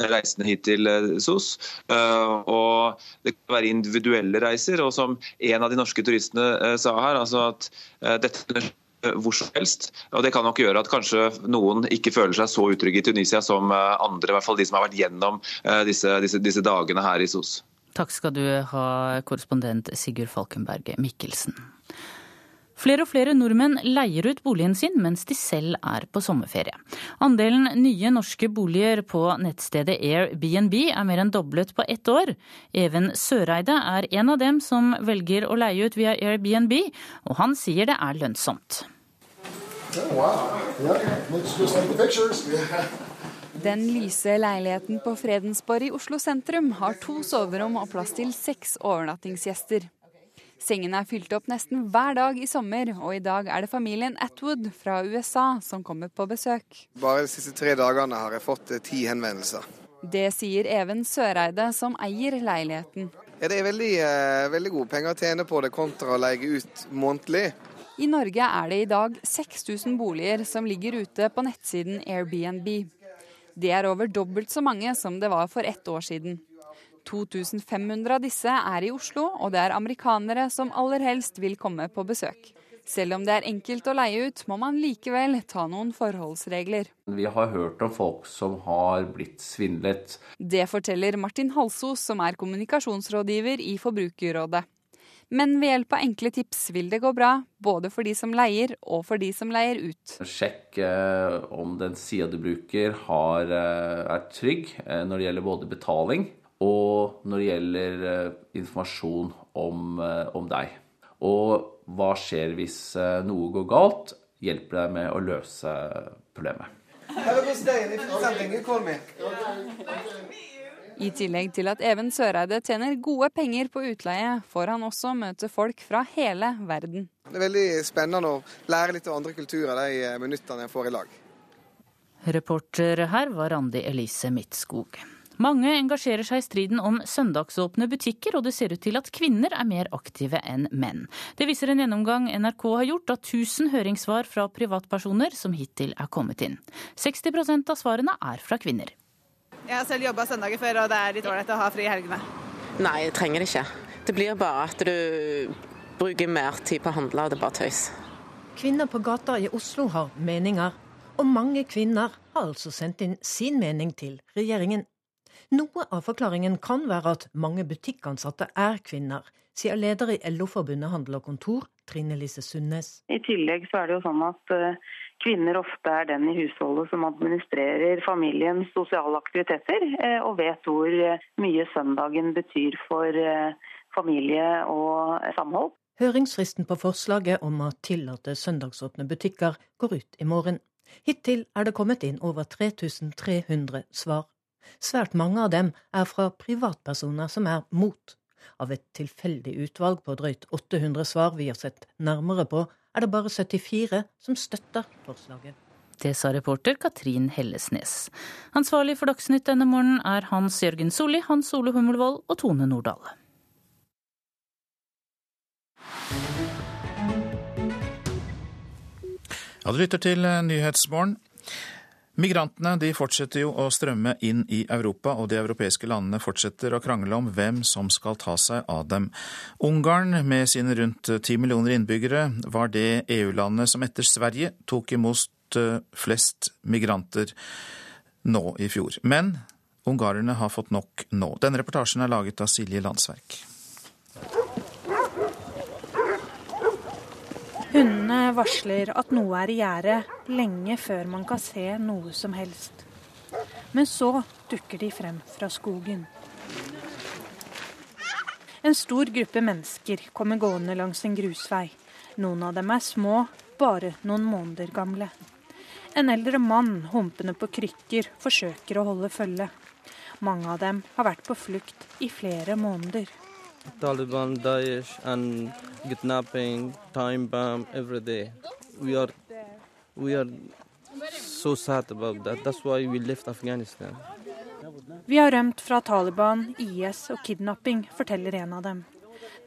reisene hit til SOS. Og det kan være individuelle reiser. Og som en av de norske turistene sa her, altså at dette hvor som helst. Og Det kan nok gjøre at kanskje noen ikke føler seg så utrygge i Tunisia som eh, andre, i hvert fall de som har vært gjennom eh, disse, disse, disse dagene her i SOS. Takk skal du ha, korrespondent Sigurd Falkenberg Mikkelsen. Flere og flere nordmenn leier ut boligen sin mens de selv er på sommerferie. Andelen nye norske boliger på nettstedet Airbnb er mer enn doblet på ett år. Even Søreide er en av dem som velger å leie ut via Airbnb, og han sier det er lønnsomt. Den lyse leiligheten på Fredensborg i Oslo sentrum har to soverom og plass til seks overnattingsgjester. Sengene er fylt opp nesten hver dag i sommer, og i dag er det familien Atwood fra USA som kommer på besøk. Bare de siste tre dagene har jeg fått eh, ti henvendelser. Det sier Even Søreide, som eier leiligheten. Ja, det er veldig, eh, veldig gode penger å tjene på det kontra å leie ut månedlig. I Norge er det i dag 6000 boliger som ligger ute på nettsiden Airbnb. Det er over dobbelt så mange som det var for ett år siden. 2500 av disse er i Oslo, og det er amerikanere som aller helst vil komme på besøk. Selv om det er enkelt å leie ut, må man likevel ta noen forholdsregler. Vi har hørt om folk som har blitt svindlet. Det forteller Martin Halsos, som er kommunikasjonsrådgiver i Forbrukerrådet. Men ved hjelp av enkle tips vil det gå bra, både for de som leier og for de som leier ut. Sjekk eh, om den sida du bruker har, eh, er trygg eh, når det gjelder både betaling og når det gjelder eh, informasjon om, eh, om, deg. Og hva skjer hvis eh, noe går galt? Hjelper deg med å løse problemet. I tillegg til at Even Søreide tjener gode penger på utleie, får han også møte folk fra hele verden. Det er veldig spennende å lære litt av andre kulturer de minuttene jeg får i lag. Reporter her var Randi Elise Midtskog. Mange engasjerer seg i striden om søndagsåpne butikker, og det ser ut til at kvinner er mer aktive enn menn. Det viser en gjennomgang NRK har gjort av 1000 høringssvar fra privatpersoner som hittil er kommet inn. 60% av svarene er fra kvinner. Jeg har selv jobba søndager før, og det er litt ålreit å ha fri i helgene. Nei, jeg trenger det ikke. Det blir bare at du bruker mer tid på å handle, og det er bare tøys. Kvinner på gata i Oslo har meninger, og mange kvinner har altså sendt inn sin mening til regjeringen. Noe av forklaringen kan være at mange butikkansatte er kvinner, sier leder i LO-forbundet Handel og Kontor, Trine Lise Sundnes. I tillegg så er det jo sånn at eh, kvinner ofte er den i husholdet som administrerer familiens sosiale aktiviteter, eh, og vet hvor eh, mye søndagen betyr for familie og samhold. Høringsfristen på forslaget om å tillate søndagsåpne butikker går ut i morgen. Hittil er det kommet inn over 3300 svar. Svært mange av dem er fra privatpersoner som er mot. Av et tilfeldig utvalg på drøyt 800 svar vi har sett nærmere på, er det bare 74 som støtter forslaget. Det sa reporter Katrin Hellesnes. Ansvarlig for Dagsnytt denne morgenen er Hans Jørgen Solli, Hans Ole Hummelvold og Tone Nordahl. Ja, du lytter til Nyhetsmorgen. Migrantene de fortsetter jo å strømme inn i Europa, og de europeiske landene fortsetter å krangle om hvem som skal ta seg av dem. Ungarn, med sine rundt ti millioner innbyggere, var det EU-landet som etter Sverige tok imot eh, flest migranter nå i fjor. Men ungarerne har fått nok nå. Denne reportasjen er laget av Silje Landsverk. Hundene varsler at noe er i gjære lenge før man kan se noe som helst. Men så dukker de frem fra skogen. En stor gruppe mennesker kommer gående langs en grusvei. Noen av dem er små, bare noen måneder gamle. En eldre mann humpende på krykker forsøker å holde følge. Mange av dem har vært på flukt i flere måneder. Taliban, Daesh, and kidnapping, time bomb every day. We are, we are so sad about that. That's why we left Afghanistan. Vi har rømt fra Taliban, IS og kidnapping, forteller en av dem.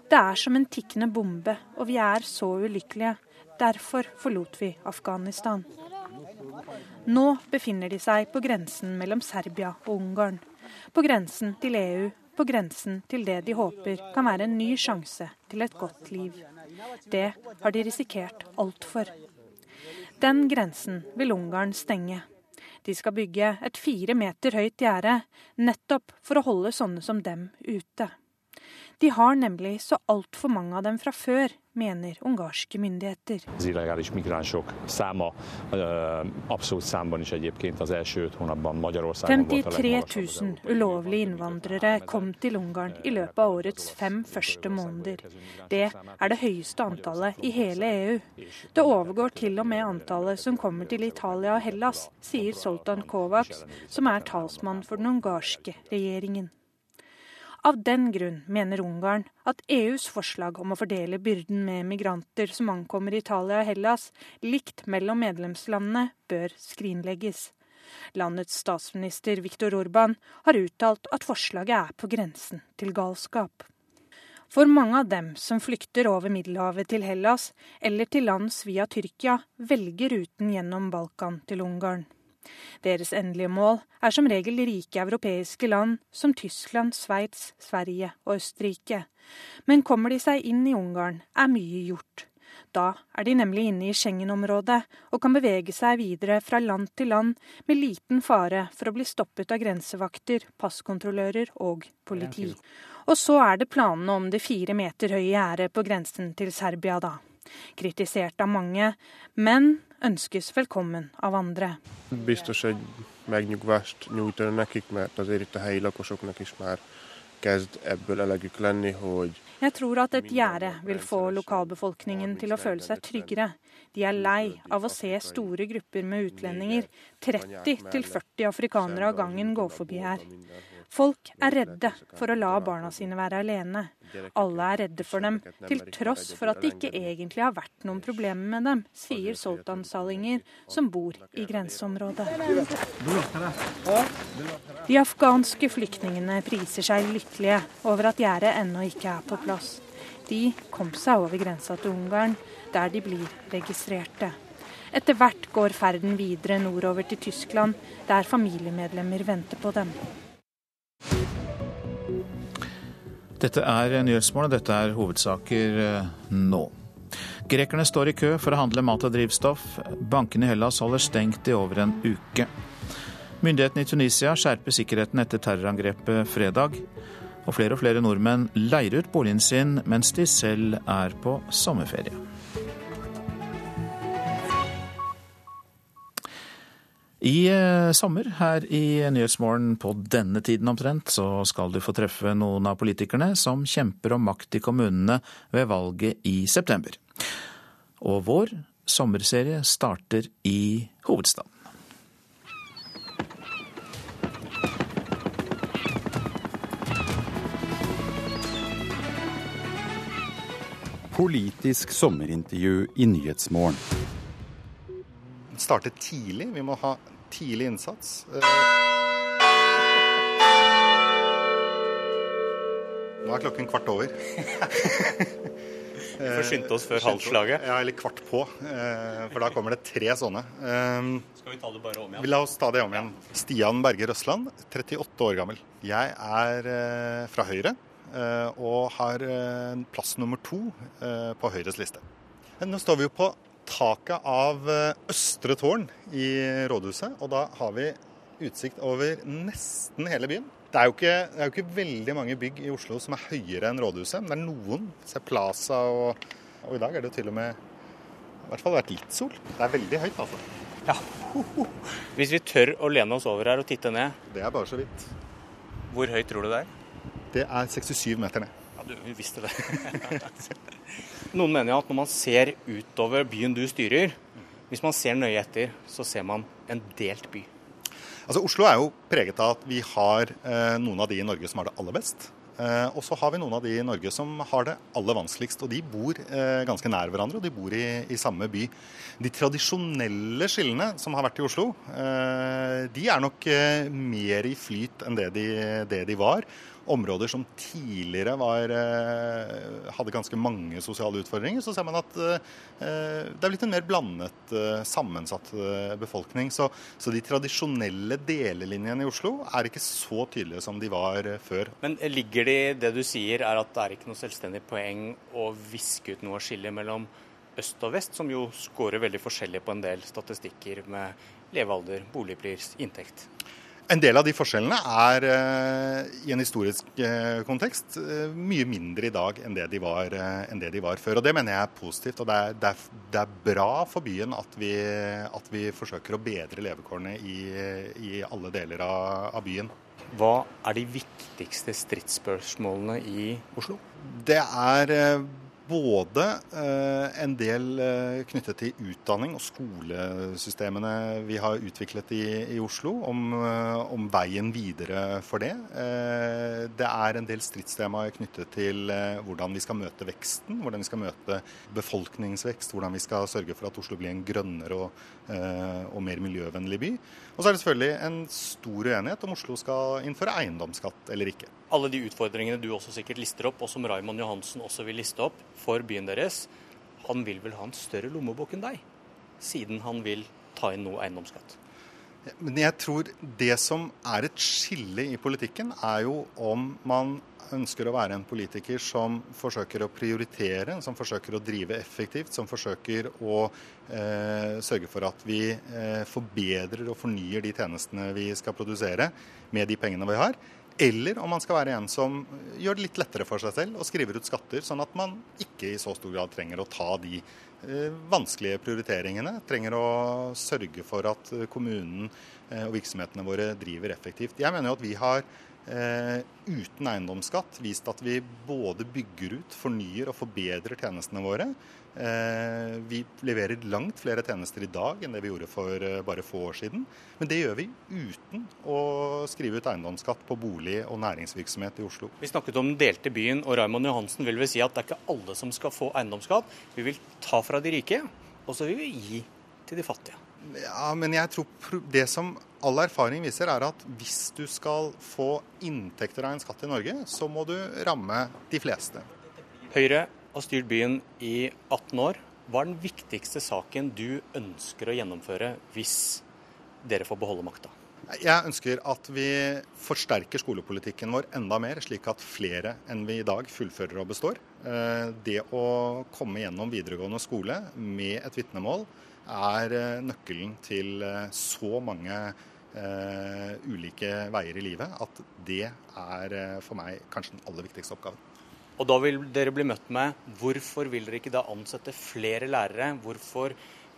Det er som en tikkende bombe, og vi er så ulykkelige. Derfor forlot vi Afghanistan. Nå befinner de seg på grensen mellom Serbia og Ungarn. På grensen til EU på grensen til det de håper kan være en ny sjanse til et godt liv. Det har de risikert altfor. Den grensen vil Ungarn stenge. De skal bygge et fire meter høyt gjerde, nettopp for å holde sånne som dem ute. De har nemlig så altfor mange av dem fra før, mener ungarske myndigheter. Az illegális migránsok száma abszolút számban is egyébként az első öt hónapban Magyarországon 53 000 ulovlige innvandrere kom til Ungarn i løpet av årets fem første måneder. Det er det høyeste antallet i hele EU. Det overgår til og med antallet som kommer til Italia og Hellas, sier Soltan Kovacs, som er talsmann for den ungarske regjeringen. Av den grunn mener Ungarn at EUs forslag om å fordele byrden med migranter som ankommer Italia og Hellas, likt mellom medlemslandene, bør skrinlegges. Landets statsminister Viktor Orban har uttalt at forslaget er på grensen til galskap. For mange av dem som flykter over Middelhavet til Hellas eller til lands via Tyrkia, velger ruten gjennom Balkan til Ungarn. Deres endelige mål er som regel rike europeiske land som Tyskland, Sveits, Sverige og Østerrike. Men kommer de seg inn i Ungarn, er mye gjort. Da er de nemlig inne i Schengen-området og kan bevege seg videre fra land til land med liten fare for å bli stoppet av grensevakter, passkontrollører og politi. Og så er det planene om det fire meter høye gjerdet på grensen til Serbia, da. Kritisert av mange, men ønskes velkommen av andre. Biztos egy megnyugvást nyújtani nekik, mert azért itt a helyi lakosoknak is már kezd ebből elegük lenni, hogy Jeg tror at et gjerde vil få lokalbefolkningen til å føle seg tryggere. De er lei av å se store grupper med utlendinger, 30-40 afrikanere av gangen, gå forbi her. Folk er redde for å la barna sine være alene. Alle er redde for dem, til tross for at det ikke egentlig har vært noen problemer med dem, sier Soltan Salinger, som bor i grenseområdet. De afghanske flyktningene priser seg lykkelige over at gjerdet ennå ikke er på plass. De kom seg over grensa til Ungarn, der de blir registrerte. Etter hvert går ferden videre nordover til Tyskland, der familiemedlemmer venter på dem. Dette er Nyhetsmorgen, dette er hovedsaker eh, nå. Grekerne står i kø for å handle mat og drivstoff. Bankene i Hellas holder stengt i over en uke. Myndighetene i Tunisia skjerper sikkerheten etter terrorangrepet fredag. Og flere og flere nordmenn leier ut boligen sin mens de selv er på sommerferie. I eh, sommer her i Nyhetsmorgen på denne tiden omtrent, så skal du få treffe noen av politikerne som kjemper om makt i kommunene ved valget i september. Og vår sommerserie starter i hovedstaden. Politisk sommerintervju i Nyhetsmorgen. Starte tidlig. Vi må ha tidlig innsats. Eh, Nå er klokken kvart over. Vi får skynde oss før halvslaget. Ja, eller kvart på. eh, For da kommer det tre sånne. Eh, Skal vi ta det bare om igjen? La oss ta det om igjen. Stian Berger Røsland, 38 år gammel. Jeg er eh, fra Høyre eh, og har eh, plass nummer to eh, på Høyres liste. Nå står vi jo på taket av eh, Østre tårn i rådhuset, og da har vi utsikt over nesten hele byen. Det er, jo ikke, det er jo ikke veldig mange bygg i Oslo som er høyere enn rådhuset, men det er noen. Se Plaza og, og i dag er det jo til og med i hvert fall vært litt sol. Det er veldig høyt, altså. Ja. Hvis vi tør å lene oss over her og titte ned, Det er bare så vidt. hvor høyt tror du det er? Det er 67 meter ned. Ja, du visste det. Noen mener at når man ser utover byen du styrer, hvis man ser nøye etter, så ser man en delt by. Altså Oslo er jo preget av at vi har eh, noen av de i Norge som har det aller best. Eh, og så har vi noen av de i Norge som har det aller vanskeligst. Og de bor eh, ganske nær hverandre, og de bor i, i samme by. De tradisjonelle skillene som har vært i Oslo, eh, de er nok eh, mer i flyt enn det de, det de var. Områder som tidligere var, eh, hadde ganske mange sosiale utfordringer, så ser man at eh, det er blitt en mer blandet, eh, sammensatt eh, befolkning. Så, så de tradisjonelle delelinjene i Oslo er ikke så tydelige som de var eh, før. Men ligger det i det du sier, er at det er ikke noe selvstendig poeng å viske ut noe skille mellom øst og vest, som jo scorer veldig forskjellig på en del statistikker med levealder, boligpris, inntekt? En del av de forskjellene er eh, i en historisk eh, kontekst eh, mye mindre i dag enn det, de var, det de var før. og Det mener jeg er positivt. og Det er, det er, det er bra for byen at vi, at vi, forsøker å bedre levekårene i, i alle deler av, av byen. Hva er de viktigste stridsspørsmålene i Oslo? Det er både eh, en del eh, knyttet til utdanning og skolesystemene vi har utviklet i, i Oslo, om, eh, om, veien videre for det. Det er en del stridstemaer knyttet til hvordan vi skal møte veksten, hvordan vi skal møte befolkningsvekst, hvordan vi skal sørge for at Oslo blir en grønnere og, og mer miljøvennlig by. Og så er det selvfølgelig en stor uenighet om Oslo skal innføre eiendomsskatt eller ikke alle de utfordringene du også sikkert lister opp, og som Raymond Johansen også vil liste opp for byen deres, han vil vel ha en større lommebok enn deg, siden han vil ta inn noe eiendomsskatt? Men jeg tror det som er et skille i politikken, er jo om man ønsker å være en politiker som forsøker å prioritere, som forsøker å drive effektivt, som forsøker å eh, sørge for at vi eh, forbedrer og fornyer de tjenestene vi skal produsere med de pengene vi har, eller om man skal være en som gjør det litt lettere for seg selv og skriver ut skatter, sånn at man ikke i så stor grad trenger å ta de eh, vanskelige prioriteringene. Trenger å sørge for at kommunen eh, og virksomhetene våre driver effektivt. Jeg mener jo at vi har eh, uten eiendomsskatt vist at vi både bygger ut, fornyer og forbedrer tjenestene våre. Eh, vi leverer langt flere tjenester i dag enn det vi gjorde for eh, bare få år siden. Men det gjør vi uten å skrive ut eiendomsskatt på bolig og næringsvirksomhet i Oslo. Vi snakket om den delte byen, og Raymond Johansen vil vel si at det er ikke alle som skal få eiendomsskatt. Vi vil ta fra de rike, og så vil vi gi til de fattige. Ja, men jeg tror det som all erfaring viser, er at hvis du skal få inntekter av en skatt i Norge, så må du ramme de fleste. Høyre har styrt byen i 18 år. Hva er den viktigste saken du ønsker å gjennomføre hvis dere får beholde makta? Jeg ønsker at vi forsterker skolepolitikken vår enda mer, slik at flere enn vi i dag fullfører og består. Eh, det å komme gjennom videregående skole med et vitnemål er eh, nøkkelen til eh, så mange ulike veier i livet at det er for meg kanskje den aller viktigste oppgaven. Og da vil dere bli møtt med hvorfor vil dere ikke da ansette flere lærere? Hvorfor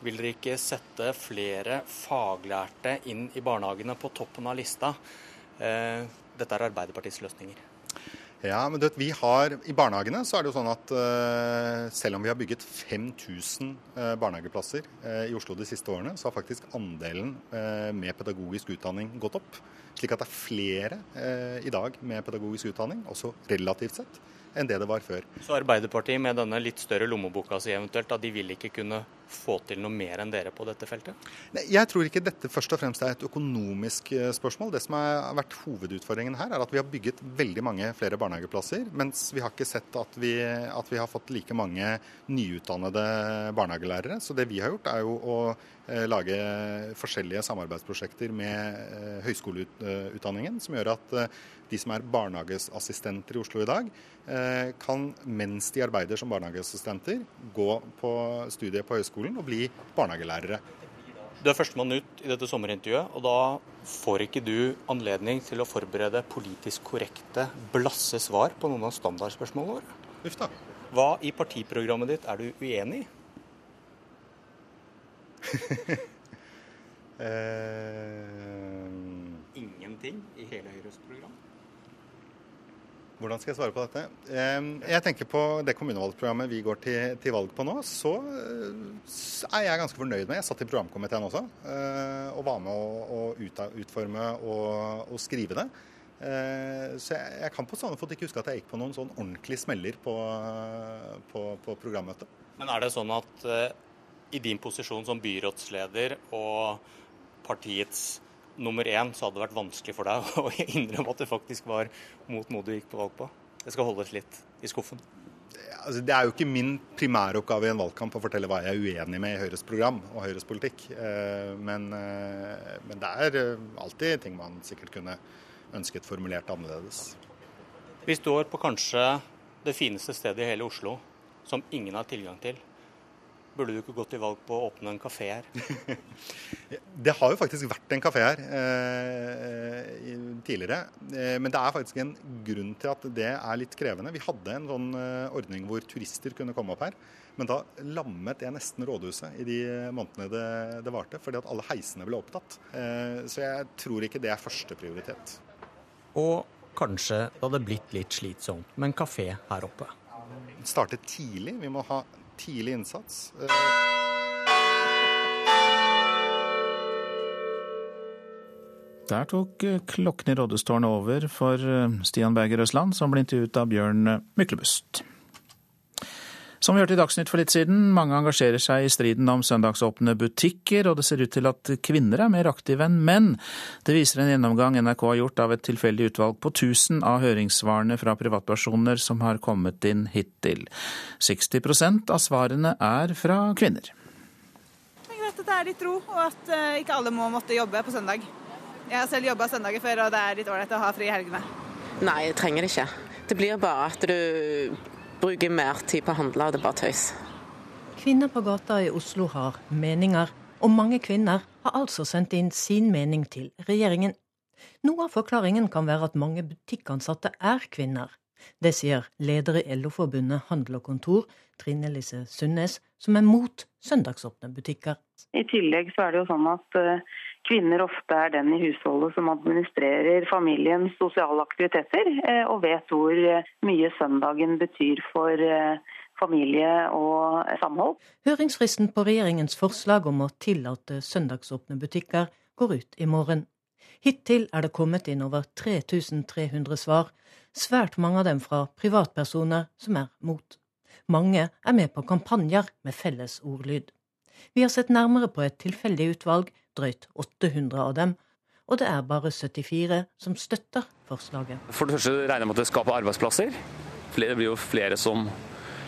vil dere ikke sette flere faglærte inn i barnehagene på toppen av lista? Eh, dette er Arbeiderpartiets løsninger. Ja, men du vet, vi har, I barnehagene så er det jo sånn at eh, selv om vi har bygget 5000 eh, barnehageplasser uh, i Oslo de siste årene, så har faktisk andelen med pedagogisk utdanning gått opp. Slik at det er flere i dag med pedagogisk utdanning, også relativt sett, enn det det var før. Så Arbeiderpartiet med denne litt større lommeboka si eventuelt, da de vil ikke kunne få til noe mer enn dere på dette feltet? Nei, jeg tror ikke dette først og fremst er et økonomisk eh, spørsmål. Det som har vært hovedutfordringen her, er at vi har bygget veldig mange flere barnehageplasser, mens vi har ikke sett at vi, at vi har fått like mange nyutdannede barnehagelærere. Så det vi har gjort, er jo å eh, lage forskjellige samarbeidsprosjekter med eh, høyskoleutdanningen, som gjør at de som er barnehageassistenter i Oslo i dag, eh, kan mens de arbeider som barnehageassistenter, gå på studiet på høyskolen og bli barnehagelærere. Du er førstemann ut i dette sommerintervjuet, og da får ikke du anledning til å forberede politisk korrekte, blasse svar på noen av standardspørsmålene våre. Uff da. Hva i partiprogrammet ditt er du uenig i? eh... Ingenting i hele Høyres program? Hvordan skal jeg svare på dette? Jeg tenker På det kommunevalgprogrammet vi går til, til, valg på nå, så er jeg ganske fornøyd med Jeg satt i programkomiteen også eh, og var med å, å utforme og, og, skrive det. Eh, så jeg, jeg kan på sånne fot ikke huske at jeg gikk på noen sånn ordentlige smeller på, på, på programmøtet. Men er det sånn at uh, i din posisjon som byrådsleder og partiets nummer én, så hadde det vært vanskelig for deg å innrømme at det faktisk var mot noe du gikk på valg på? Det skal holdes litt i skuffen? Altså, det er jo ikke min primæroppgave i en valgkamp å fortelle hva jeg er uenig med i Høyres program og Høyres politikk. Eh, men, eh, men det er eh, alltid ting man sikkert kunne ønsket formulert annerledes. Vi står på kanskje det fineste stedet i hele Oslo som ingen har tilgang til. Burde du ikke gått til valg på å åpne en kafé her? det har jo faktisk vært en kafé her eh, tidligere. Eh, men det er faktisk en grunn til at det er litt krevende. Vi hadde en sånn eh, ordning hvor turister kunne komme opp her. Men da lammet jeg nesten rådhuset i de månedene det, det varte, fordi at alle heisene ble opptatt. Eh, så jeg tror ikke det er første prioritet. Og kanskje det hadde blitt litt slitsomt med en kafé her oppe. Starte tidlig. Vi må ha tidlig innsats. Der tok eh, klokken i rådhustårnet over for eh, Stian Berger Østland, som ble intervjuet av Bjørn Myklebust. Som vi hørte i Dagsnytt for litt siden, mange engasjerer seg i striden om søndagsåpne butikker, og det ser ut til at kvinner er mer aktive enn menn. Det viser en gjennomgang NRK har gjort av et tilfeldig utvalg på 1000 av høringssvarene fra privatpersoner som har kommet inn hittil. 60% av svarene er fra kvinner. Er greit at det er litt ro, og at ikke alle må måtte jobbe på søndag. Jeg har selv jobba søndager før, og det er litt ålreit å ha fri i helgene. Nei, jeg trenger det ikke. Det blir bare at du bruker mer tid på å handle, og det er bare tøys. Kvinner på gata i Oslo har meninger, og mange kvinner har altså sendt inn sin mening til regjeringen. Noe av forklaringen kan være at mange butikkansatte er kvinner. Det sier leder i LO-forbundet Handel og Kontor, Trine Lise Sundnes, som er mot søndagsåpne butikker. I tillegg så er det jo sånn at uh, kvinner ofte er den i husholdet som administrerer familiens sosiale aktiviteter, uh, og vet hvor uh, mye søndagen betyr for familie og samhold. Høringsfristen på regjeringens forslag om å tillate søndagsåpne butikker går ut i morgen. Hittil er det kommet inn over 3300 svar, svært mange av dem fra privatpersoner som er mot. Mange er med på kampanjer med felles ordlyd. Vi har sett nærmere på et tilfeldig utvalg, drøyt 800 av dem, og det er bare 74 som støtter forslaget. For det første regner jeg med at det skaper arbeidsplasser. Det blir jo flere som,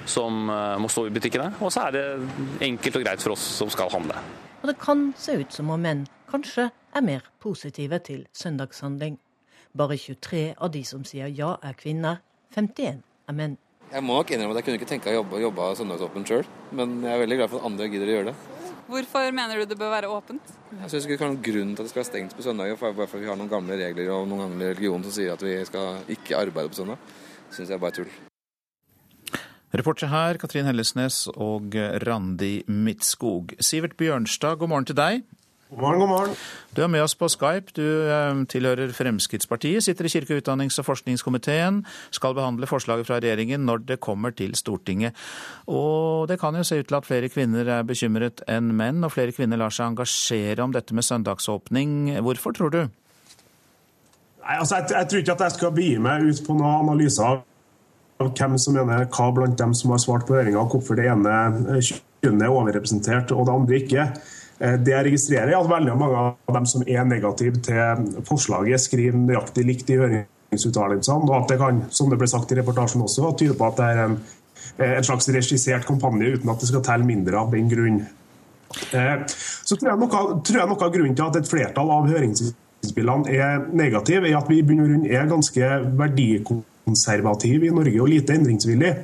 som eh, må stå i butikkene. Og så er det enkelt og greit for oss som skal handle. Og det kan se ut som om menn kanskje er mer positive til søndagshandling. Bare 23 av de som sier ja, er kvinner. 51 er menn. Jeg må nok innrømme at jeg kunne ikke tenke å jobbe, jobbe søndagsåpent sjøl, men jeg er veldig glad for at andre gidder å gjøre det. Hvorfor mener du det bør være åpent? Jeg syns ikke det er noen grunn til at det skal være stengt på søndager, bare fordi vi har noen gamle regler og noen gamle religion som sier at vi skal ikke arbeide på søndag. Det syns jeg bare er tull. Reportere her Katrin Hellesnes og Randi Midtskog. Sivert Bjørnstad, god morgen til deg. God morgen, god morgen. Du er med oss på Skype. Du eh, tilhører Fremskrittspartiet, sitter i kirke-, utdannings- og forskningskomiteen, skal behandle forslaget fra regjeringen når det kommer til Stortinget. Og det kan jo se ut til at flere kvinner er bekymret enn menn, og flere kvinner lar seg engasjere om dette med søndagsåpning. Hvorfor, tror du? Nei, altså, jeg, jeg tror ikke at jeg skal begi meg ut på noen analyser av hvem som mener hva blant dem som har svart på høringa, hvorfor det ene kjønnet er overrepresentert og det andre ikke. Eh, det jeg registrerer, er at veldig mange av dem som er negative til forslaget, skriver nøyaktig likt i høringsuttalelsene, og at det kan, som det ble sagt i reportasjen også, tyde på at det er en, eh, en slags regissert kampanje uten at det skal telle mindre av den grunn. Eh, så tror jeg, noe, tror jeg noe av grunnen til at et flertall av høringsinnspillene er negative, er at vi i bunn og grunn er ganske verdikonservative i Norge og lite endringsvillige.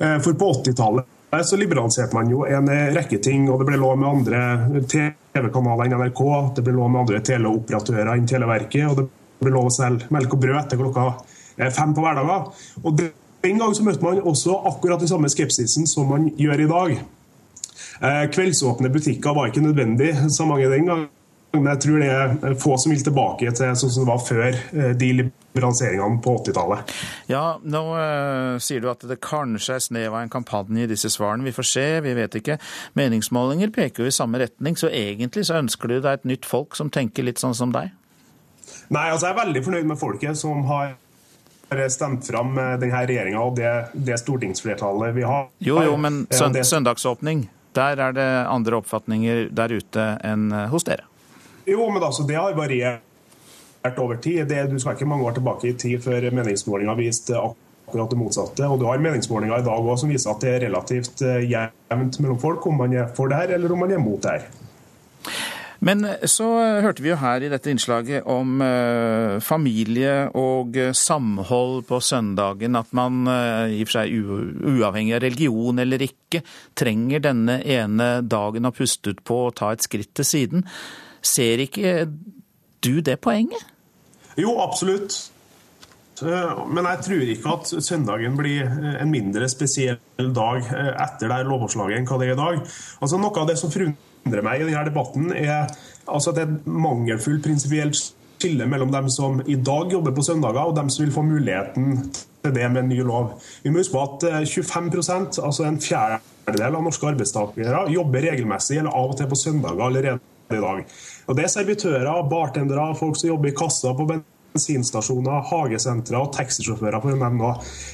For på 80-tallet så liberaliserte man jo en rekke ting, og det ble lov med andre TV-kanaler enn NRK, det ble lov med andre teleoperatører enn Televerket, og det ble lov å selge melk og brød etter klokka eh, fem på hverdager. Og Den gang så møtte man også akkurat den samme skepsisen som man gjør i dag. Eh, kveldsåpne butikker var ikke nødvendig, sa mange den gang. Men jeg tror det er få som vil tilbake til sånn som det var før eh, de liberaliseringene på 80-tallet. Ja, nå uh, sier du at det kanskje er snev av en kampanje i disse svarene. Vi får se, vi vet ikke. Meningsmålinger peker jo i samme retning, så egentlig så ønsker du deg et nytt folk som tenker litt sånn som deg? Nei, altså jeg er veldig fornøyd med folket som har stemt fram eh, denne regjeringa og det, det, stortingsflertallet vi har. Jo, jo, men søndagsåpning, der er det andre oppfatninger der ute enn hos dere? Jo, men altså, det har variert over tid. Det, du skal ikke mange år tilbake i tid før meningsmålinga viste akkurat det motsatte. Og du har meningsmålinger i dag også som viser at det er relativt eh, jevnt mellom folk om man er for det her eller om man er mot det her. Men så hørte vi jo her i dette innslaget om familie og samhold på søndagen. At man, i og for seg uavhengig av religion eller ikke, trenger denne ene dagen å puste ut på og ta et skritt til siden. Ser ikke du det poenget? Jo, absolutt. Men jeg tror ikke at søndagen blir en mindre spesiell dag etter det lovforslaget enn hva det er i dag. Altså Noe av det som forundrer meg i denne debatten, er altså at det er et mangelfullt prinsipielt skille mellom dem som i dag jobber på søndager, og dem som vil få muligheten til det med en ny lov. Vi må huske på at 25 eh, altså en fjerdedel av norske arbeidstakere, jobber regelmessig eller av og til på søndager allerede i dag. Og Det er servitører, bartendere, folk som jobber i kassa på bensinstasjoner, hagesentre og taxisjåfører, for å nevne noe.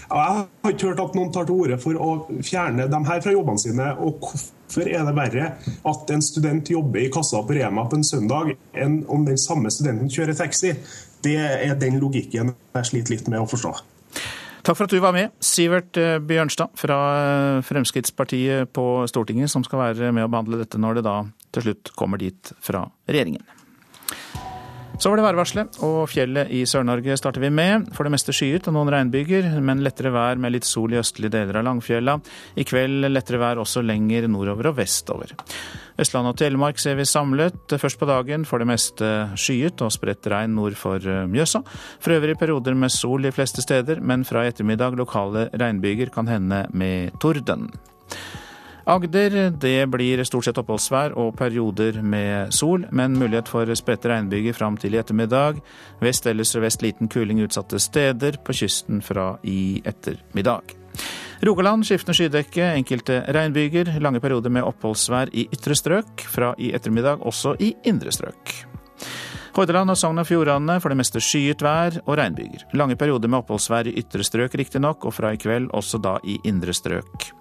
Jeg har ikke hørt at noen tar til orde for å fjerne dem her fra jobbene sine. og Hvorfor er det verre at en student jobber i kassa på Rema på en søndag, enn om den samme studenten kjører taxi? Det er den logikken jeg sliter litt med å forstå. Takk for at du var med, Sivert eh, Bjørnstad fra eh, Fremskrittspartiet på Stortinget, som skal være med å behandle dette når det da til slutt kommer dit fra regjeringen. Så var det værvarselet, og fjellet i Sør-Norge starter vi med. For det meste skyet og noen regnbyger, men lettere vær med litt sol i østlige deler av Langfjella. I kveld lettere vær også lenger nordover og vestover. Østland og Telemark ser vi samlet. Først på dagen for det meste skyet og spredt regn nord for eh, Mjøsa. For øvrig perioder med sol de fleste steder, men fra i ettermiddag lokale regnbyger kan hende med torden. Agder det blir stort sett oppholdsvær og perioder med sol, men mulighet for spredte regnbyger fram til i ettermiddag. Vest eller sørvest liten kuling utsatte steder, på kysten fra i ettermiddag. Rogaland skiftende skydekke, enkelte regnbyger. Lange perioder med oppholdsvær i ytre strøk. Fra i ettermiddag også i indre strøk. Hordaland og Sogn og Fjordane for det meste skyet vær og regnbyger. Lange perioder med oppholdsvær i ytre strøk riktignok, og fra i kveld også da i indre strøk.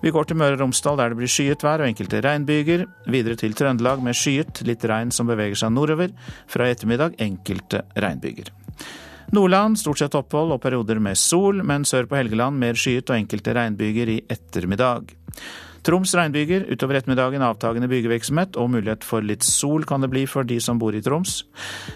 Vi går til Møre og Romsdal der det blir skyet vær og enkelte regnbyger. Videre til Trøndelag med skyet, litt regn som beveger seg nordover. Fra i ettermiddag enkelte regnbyger. Nordland stort sett opphold og perioder med sol, men sør på Helgeland mer skyet og enkelte regnbyger i ettermiddag. Troms regnbyger, utover ettermiddagen avtagende bygevirksomhet og mulighet for litt sol kan det bli for de som bor i Troms.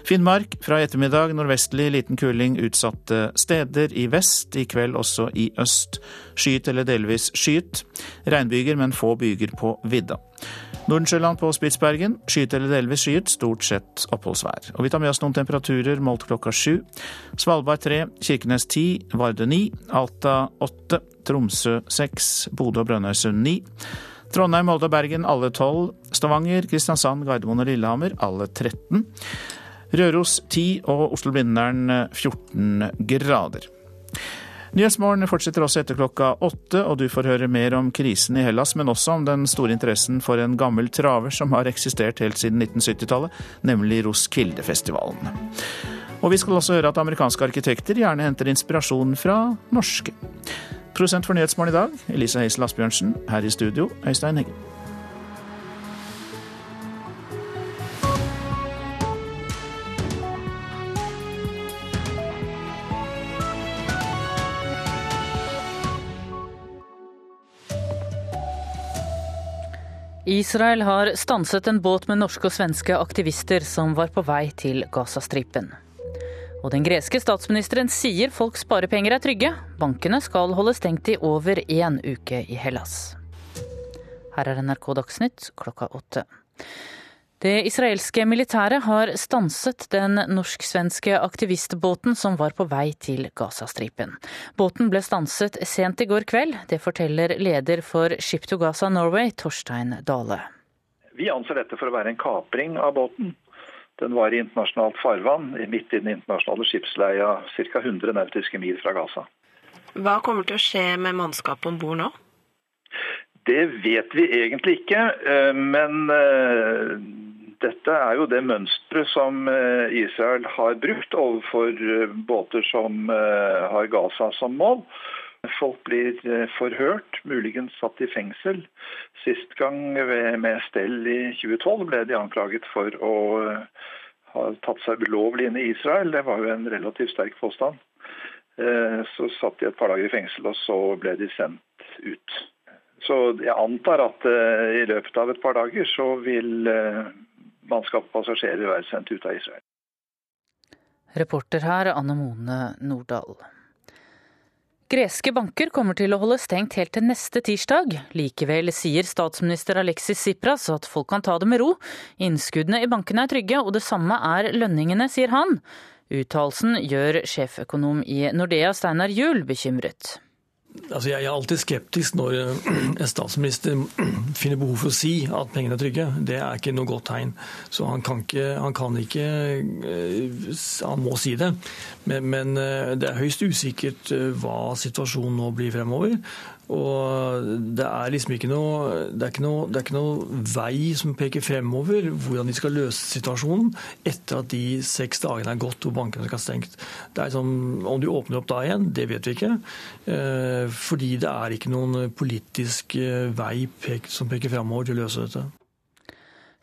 Finnmark fra i ettermiddag nordvestlig liten kuling utsatte steder i vest, i kveld også i øst. Skyet eller delvis skyet. Regnbyger, men få byger på vidda. Nordensjøland på Spitsbergen. Skyet eller delvis skyet, stort sett oppholdsvær. Og vi tar med oss noen temperaturer målt klokka sju. Svalbard tre, Kirkenes ti, Varde ni, Alta åtte, Tromsø seks, Bodø og Brønnøysund ni. Trondheim, Molde og Bergen alle tolv. Stavanger, Kristiansand, Gardermoen og Lillehammer alle 13. Røros 10 og Oslo-Blindern 14 grader. Nyhetsmorgen fortsetter også etter klokka åtte, og du får høre mer om krisen i Hellas, men også om den store interessen for en gammel traver som har eksistert helt siden 1970-tallet, nemlig Roskilde-festivalen. Og vi skal også høre at amerikanske arkitekter gjerne henter inspirasjon fra norske. Prosent for Nyhetsmorgen i dag, Elisa Heisel Asbjørnsen. Her i studio, Øystein Heggen. Israel har stanset en båt med norske og svenske aktivister som var på vei til Gazastripen. Og den greske statsministeren sier folks sparepenger er trygge. Bankene skal holde stengt i over én uke i Hellas. Her er NRK Dagsnytt klokka åtte. Det israelske militæret har stanset den norsk-svenske aktivistbåten som var på vei til Gazastripen. Båten ble stanset sent i går kveld. Det forteller leder for Ship to Gaza Norway, Torstein Dale. Vi anser dette for å være en kapring av båten. Den var i internasjonalt farvann, midt i den internasjonale skipsleia ca. 100 nautiske mil fra Gaza. Hva kommer til å skje med mannskapet om bord nå? Det vet vi egentlig ikke, eh, men eh, dette er jo det mønsteret som eh, Israel har brukt overfor eh, båter som eh, har Gaza som mål. Folk blir forhørt, muligens satt i fengsel. Sist gang med stell i 2012 ble de anklaget for å ha tatt seg ulovlig inn i Israel. Det var jo en relativt sterk påstand. Så satt de et par dager i fengsel, og så ble de sendt ut. Så jeg antar at i løpet av et par dager så vil mannskap og passasjerer være sendt ut av Israel. Reporter her Anne Mone Nordahl. Greske banker kommer til å holde stengt helt til neste tirsdag. Likevel sier statsminister Alexis Tsipras at folk kan ta det med ro. Innskuddene i bankene er trygge, og det samme er lønningene, sier han. Uttalelsen gjør sjeføkonom i Nordea Steinar Juel bekymret. Altså jeg er alltid skeptisk når eh, en statsminister finner behov for å si at pengene er trygge. Det er ikke noe godt tegn. Så han kan ikke Han, kan ikke, eh, han må si det. Men, men eh, det er høyst usikkert hva situasjonen nå blir fremover. Og det er liksom ikke noe, det er ikke noe, det er ikke noe vei som peker fremover hvordan de skal løse situasjonen etter at de seks dagene er gått hvor bankene skal ha stengt. Det er som, Om de åpner opp da igjen, det vet vi ikke. Eh, fordi det er ikke noen politisk eh, vei som peker fremover til å løse dette.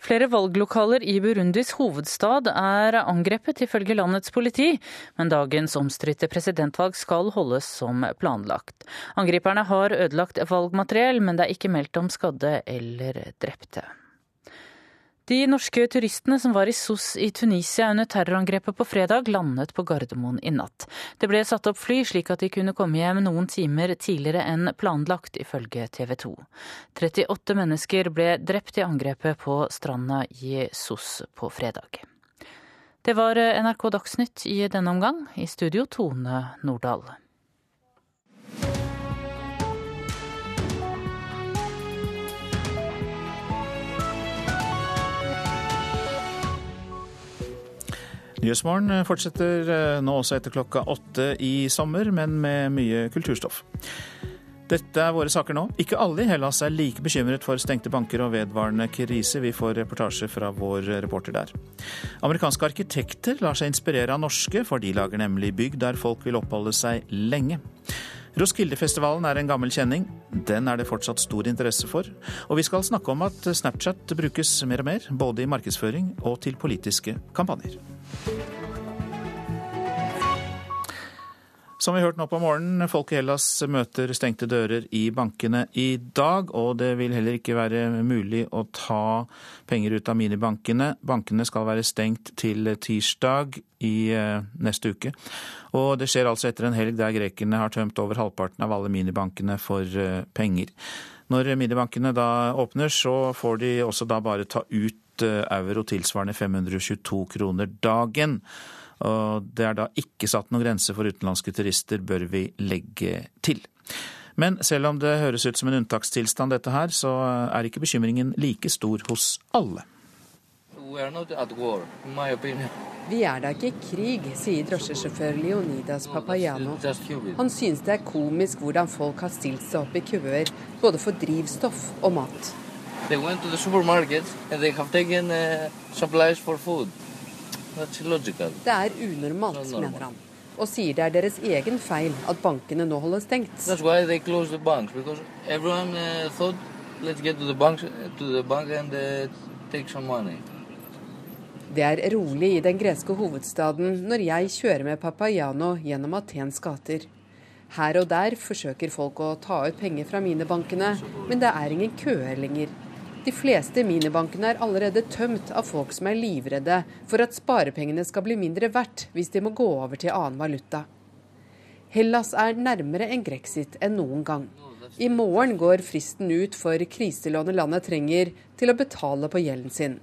Flere valglokaler i Burundis hovedstad er angrepet, ifølge landets politi, men dagens omstridte presidentvalg skal holdes som planlagt. Angriperne har ødelagt valgmateriell, men det er ikke meldt om skadde eller drepte. De norske turistene som var i SOS i Tunisia under terrorangrepet på fredag, landet på Gardermoen i natt. Det ble satt opp fly slik at de kunne komme hjem noen timer tidligere enn planlagt, ifølge TV 2. 38 mennesker ble drept i angrepet på stranda i SOS på fredag. Det var NRK Dagsnytt i denne omgang. I studio Tone Nordahl. Nyhetsmorgen fortsetter eh, nå også etter klokka åtte i sommer, men med mye kulturstoff. Dette er våre saker nå. Ikke alle i Hellas er like bekymret for stengte banker og vedvarende krise. Vi får reportasje fra vår reporter der. Amerikanske arkitekter lar seg inspirere av norske, for de lager nemlig bygg der folk vil oppholde seg lenge. Roskildefestivalen er en gammel kjenning. Den er det fortsatt stor interesse for. Og vi skal snakke om at Snapchat brukes mer og mer, både i markedsføring og til politiske kampanjer. Som vi hørte nå på morgenen, folk i Hellas møter stengte dører i bankene i dag. Og det vil heller ikke være mulig å ta penger ut av minibankene. Bankene skal være stengt til tirsdag i eh, neste uke. Og det skjer altså etter en helg der grekerne har tømt over halvparten av alle minibankene for eh, penger. Når minibankene da åpner, så får de også da bare ta ut euro tilsvarende 522 kroner dagen. Og det er da ikke satt noen grense for utenlandske turister, bør vi legge til. Men selv om det høres ut som en unntakstilstand dette her, så er ikke bekymringen like stor hos alle. Vi er da ikke i krig, sier drosjesjåfør Leonidas Papayano. Han synes det er komisk hvordan folk har stilt seg opp i køer, både for drivstoff og mat. They went to the supermarket and they have taken uh, supplies for food. Det er unormalt, mener han, og sier det er deres egen feil at bankene nå holder stengt. Det er rolig i den greske hovedstaden når jeg kjører med Papayano gjennom Atens gater. Her og der forsøker folk å ta ut penger fra minibankene, men det er ingen køer lenger. De fleste minibankene er allerede tømt av folk som er livredde for at sparepengene skal bli mindre verdt hvis de må gå over til annen valuta. Hellas er nærmere en grexit enn noen gang. I morgen går fristen ut for kriselånet landet trenger til å betale på gjelden sin.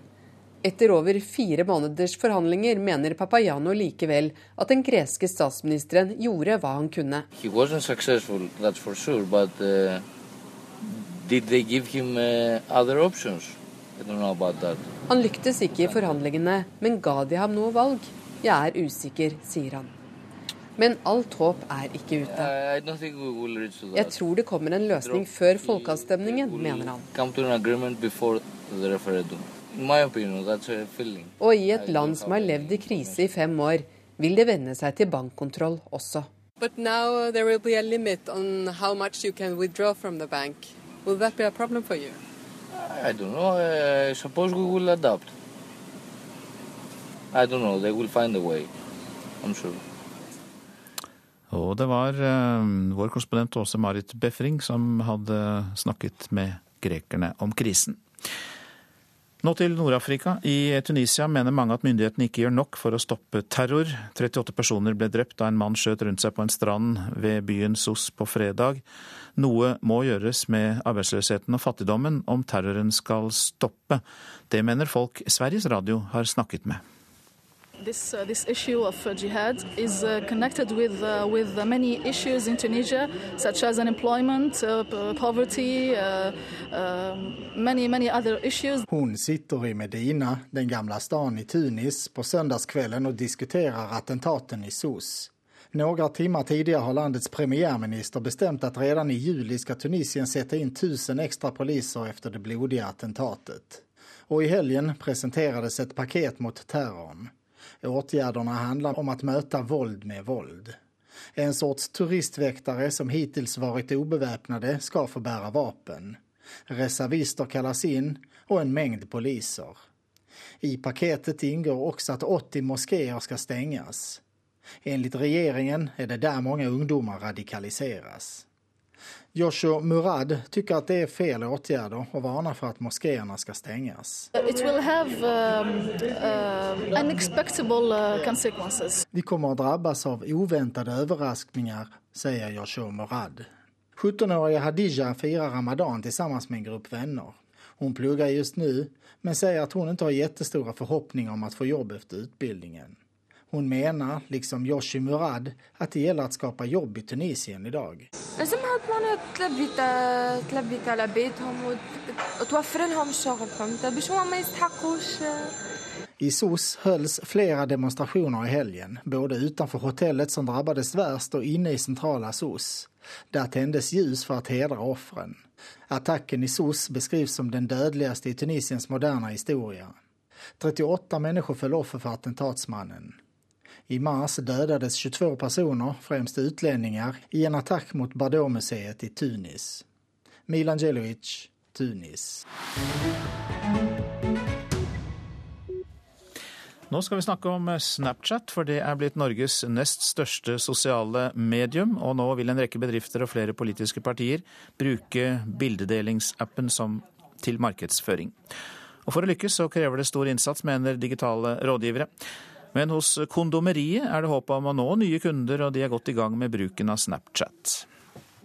Etter over fire måneders forhandlinger mener Papayano likevel at den greske statsministeren gjorde hva han kunne. He wasn't successful, that's for sure, but, uh... Did they give him uh, other options? I don't know about that. Han lyktes ikke i forhandlingene, men ga de ham noe valg? Jeg er usikker, sier han. Men alt håp er ikke ute. Jeg tror det kommer en løsning før folkeavstemningen, mener han. Og i et land som har levd i krise i fem år, vil det venne seg til bankkontroll også. But now there will be a limit on how much you can withdraw from the bank. Will that be a problem for you? I don't know. I suppose we will adapt. I don't know. They will find a way. I'm sure. Og det var uh, vår korrespondent Åse Marit Befring som hadde snakket med grekerne om krisen. Nå til Nord-Afrika. I Tunisia mener mange at myndighetene ikke gjør nok for å stoppe terror. 38 personer ble drept da en mann skjøt rundt seg på en strand ved byen Sos på fredag. Noe må gjøres med arbeidsløsheten og fattigdommen om terroren skal stoppe. Det mener folk Sveriges Radio har snakket med. This, uh, this issue of uh, jihad is uh, connected with, uh, with many issues in Tunisia, such as unemployment, uh, poverty, uh, many, many other issues. Hon sitter i Medina, den gamla stan i Tunis, på söndagskvällen och diskuterar attentaten i Sos. Några timmar tidigare har landets premiärminister bestämt att redan i juli ska Tunisien sätta in tusen extra poliser efter det blodiga attentatet. Och i helgen presenterades ett paket mot terrorn. Åtgärderna handlar om att möta våld med våld. En sorts turistväktare som hittills varit obeväpnade ska få bära vapen. Reservister kallas in och en mängd poliser. I paketet ingår också att 80 moskéer ska stängas. Enligt regeringen är det där många ungdomar radikaliseras. Joshua Murad tycker att det är fel åtgärder och varnar för att moskéerna ska stängas. It will have um, uh, unexpectable uh, consequences. Vi kommer att drabbas av oväntade överraskningar, säger Joshua Murad. 17-åriga Hadija firar Ramadan tillsammans med en grupp vänner. Hon pluggar just nu, men säger att hon inte har jättestora förhoppningar om att få jobb efter utbildningen. Hon menar, liksom Yoshi Murad, att det gäller att skapa jobb i Tunisien idag. I SOS hölls flera demonstrationer i helgen, både utanför hotellet som drabbades värst och inne i centrala SOS. Där tändes ljus för att hedra offren. Attacken i SOS beskrivs som den dödligaste i Tunisiens moderna historia. 38 människor föll offer för attentatsmannen. I mars dödades 22 personer, främst utlänningar, i en attack mot Bardot-museet i Tunis. Milan Djelovic, Tunis. Nå skal vi snakke om Snapchat, for det er blitt Norges nest største sosiale medium. Og nå vil en rekke bedrifter og flere politiske partier bruke bildedelingsappen som til markedsføring. Og For å lykkes så krever det stor innsats, mener digitale rådgivere. Men hos Kondomeriet er det håp om å nå nye kunder, og de er godt i gang med bruken av Snapchat.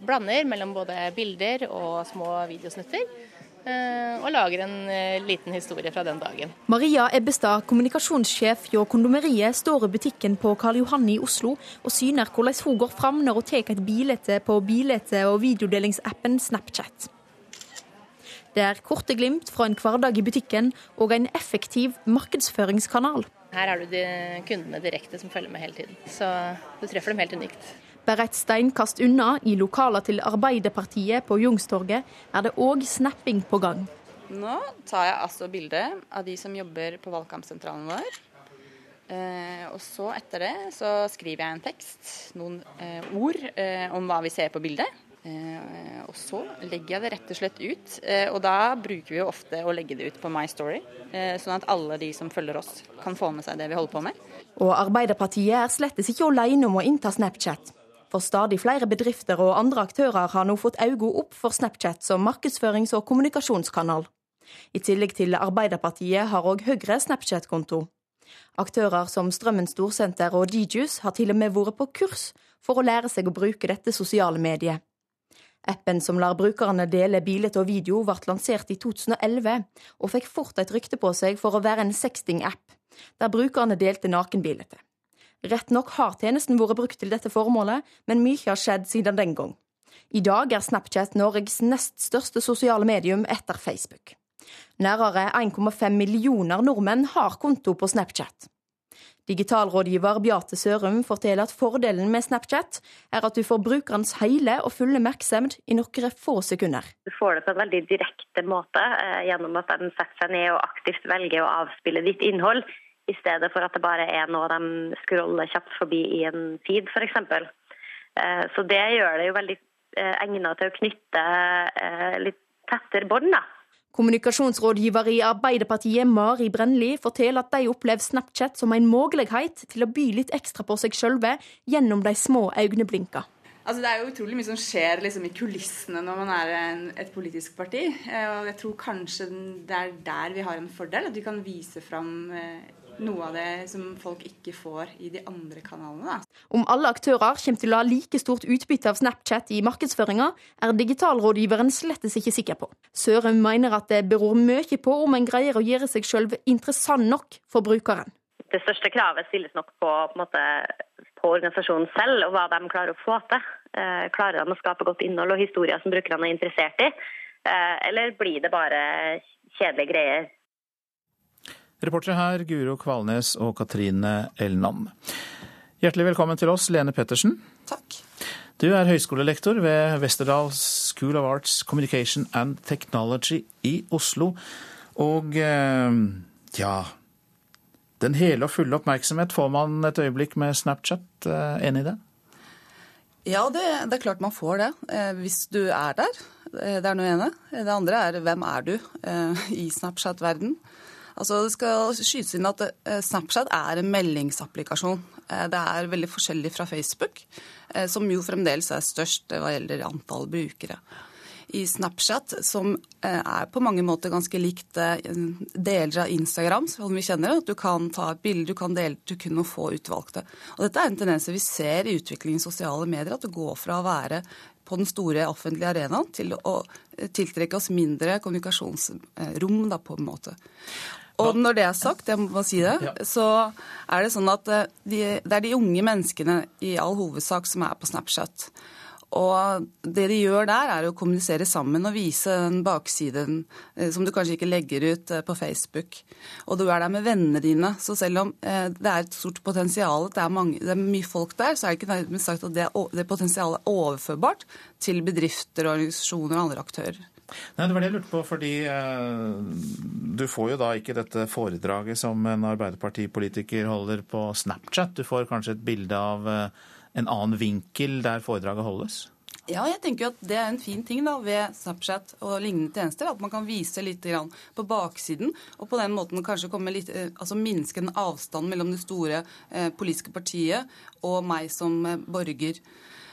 Blander mellom både bilder og små videosnutter. Og lager en liten historie fra den dagen. Maria Ebbestad, kommunikasjonssjef hjå Kondomeriet, står i butikken på Karl Johan i Oslo og syner hvordan hun går fram når hun tar et bilde på bilde- og videodelingsappen Snapchat. Det er korte glimt fra en hverdag i butikken og en effektiv markedsføringskanal. Her er du de kundene direkte som følger med hele tiden, så du treffer dem helt unikt. Bare et steinkast unna, i lokaler til Arbeiderpartiet på Jungstorget, er det òg snapping på gang. Nå tar jeg altså bilde av de som jobber på valgkampsentralen vår. Eh, og så etter det så skriver jeg en tekst, noen eh, ord eh, om hva vi ser på bildet. Eh, og så legger jeg det rett og slett ut. Eh, og da bruker vi jo ofte å legge det ut på My Story, eh, sånn at alle de som følger oss kan få med seg det vi holder på med. Og Arbeiderpartiet er slettes ikke alene om å innta Snapchat. For stadig flere bedrifter og andre aktører har nå fått øynene opp for Snapchat som markedsførings- og kommunikasjonskanal. I tillegg til Arbeiderpartiet har òg Høyre Snapchat-konto. Aktører som Strømmen Storsenter og DJus har til og med vært på kurs for å lære seg å bruke dette sosiale mediet. Appen som lar brukerne dele bilder og video, ble lansert i 2011, og fikk fort et rykte på seg for å være en sexting-app, der brukerne delte nakenbilder. Rett nok har tjenesten vært brukt til dette formålet, men mye har skjedd siden den gang. I dag er Snapchat Norges nest største sosiale medium etter Facebook. Nærmere 1,5 millioner nordmenn har konto på Snapchat. Digitalrådgiver Beate Sørum forteller at fordelen med Snapchat er at du får brukerens hele og fulle oppmerksomhet i noen få sekunder. Du får det på en veldig direkte måte eh, gjennom at de setter seg ned og aktivt velger å avspille ditt innhold, i stedet for at det bare er noe de scroller kjapt forbi i en feed f.eks. Eh, så det gjør det jo veldig eh, egnet til å knytte litt tettere bånd. Kommunikasjonsrådgiver i Arbeiderpartiet Mari Brennli forteller at de opplever Snapchat som en mulighet til å by litt ekstra på seg sjølve gjennom de små øyeblinka. Altså, det er jo utrolig mye som skjer liksom, i kulissene når man er en, et politisk parti. Eh, og jeg tror kanskje det er der vi har en fordel. At vi kan vise fram eh, noe av det som folk ikke får i de andre kanalene. Da. Om alle aktører kommer til å ha like stort utbytte av Snapchat i markedsføringa, er digitalrådgiveren slettes ikke sikker på. Sørum mener at det beror mye på om en greier å gjøre seg sjøl interessant nok for brukeren. Det største kravet stilles nok på, på, måte, på organisasjonen selv og hva de klarer å få til. Eh, klarer de å skape godt innhold og historier som brukerne er interessert i, eh, eller blir det bare kjedelige greier? Reportere her Guro Kvalnes og Katrine Elnam. Hjertelig velkommen til oss, Lene Pettersen. Takk. Du er høyskolelektor ved Westerdal School of Arts Communication and Technology i Oslo. Og eh, ja Den hele og fulle oppmerksomhet får man et øyeblikk med Snapchat. Eh, enig i det? Ja, det, det, er klart man får det. Eh, hvis du er der. Det er noe ene. Det andre er hvem er du i Snapchat-verden? Altså, Det skal skytes inn at Snapchat er en meldingsapplikasjon. Det er veldig forskjellig fra Facebook, som jo fremdeles er størst hva gjelder antall brukere i Snapchat, som eh, er på mange måter ganske likt eh, deler av Instagram, som vi kjenner. At du kan ta et bilde, du kan dele du noen få utvalgte. Og Dette er en tendens vi ser i utviklingen i sosiale medier. At det går fra å være på den store offentlige arenaen til å eh, tiltrekke oss mindre kommunikasjonsrom, da, på en måte. Og når det er sagt, jeg må si det, så er det sånn at de, det er de unge menneskene i all hovedsak som er på Snapchat. Og det de gjør der, er å kommunisere sammen og vise den baksiden eh, som du kanskje ikke legger ut eh, på Facebook. Og du er der med vennene dine. Så selv om eh, det er et stort potensial, det er, mange, det er mye folk der, så er det ikke sagt at det, det potensialet er overførbart til bedrifter, organisasjoner og andre aktører. Nei, Det var det jeg lurte på, fordi eh, du får jo da ikke dette foredraget som en Arbeiderpartipolitiker holder på Snapchat. Du får kanskje et bilde av eh, en annen vinkel der foredraget holdes? Ja, jeg tenker at det er en fin ting da, ved Snapchat og lignende tjenester. At man kan vise litt på baksiden, og på den måten kanskje litt, eh, altså minske den avstanden mellom det store eh, politiske partiet og meg som eh, borger.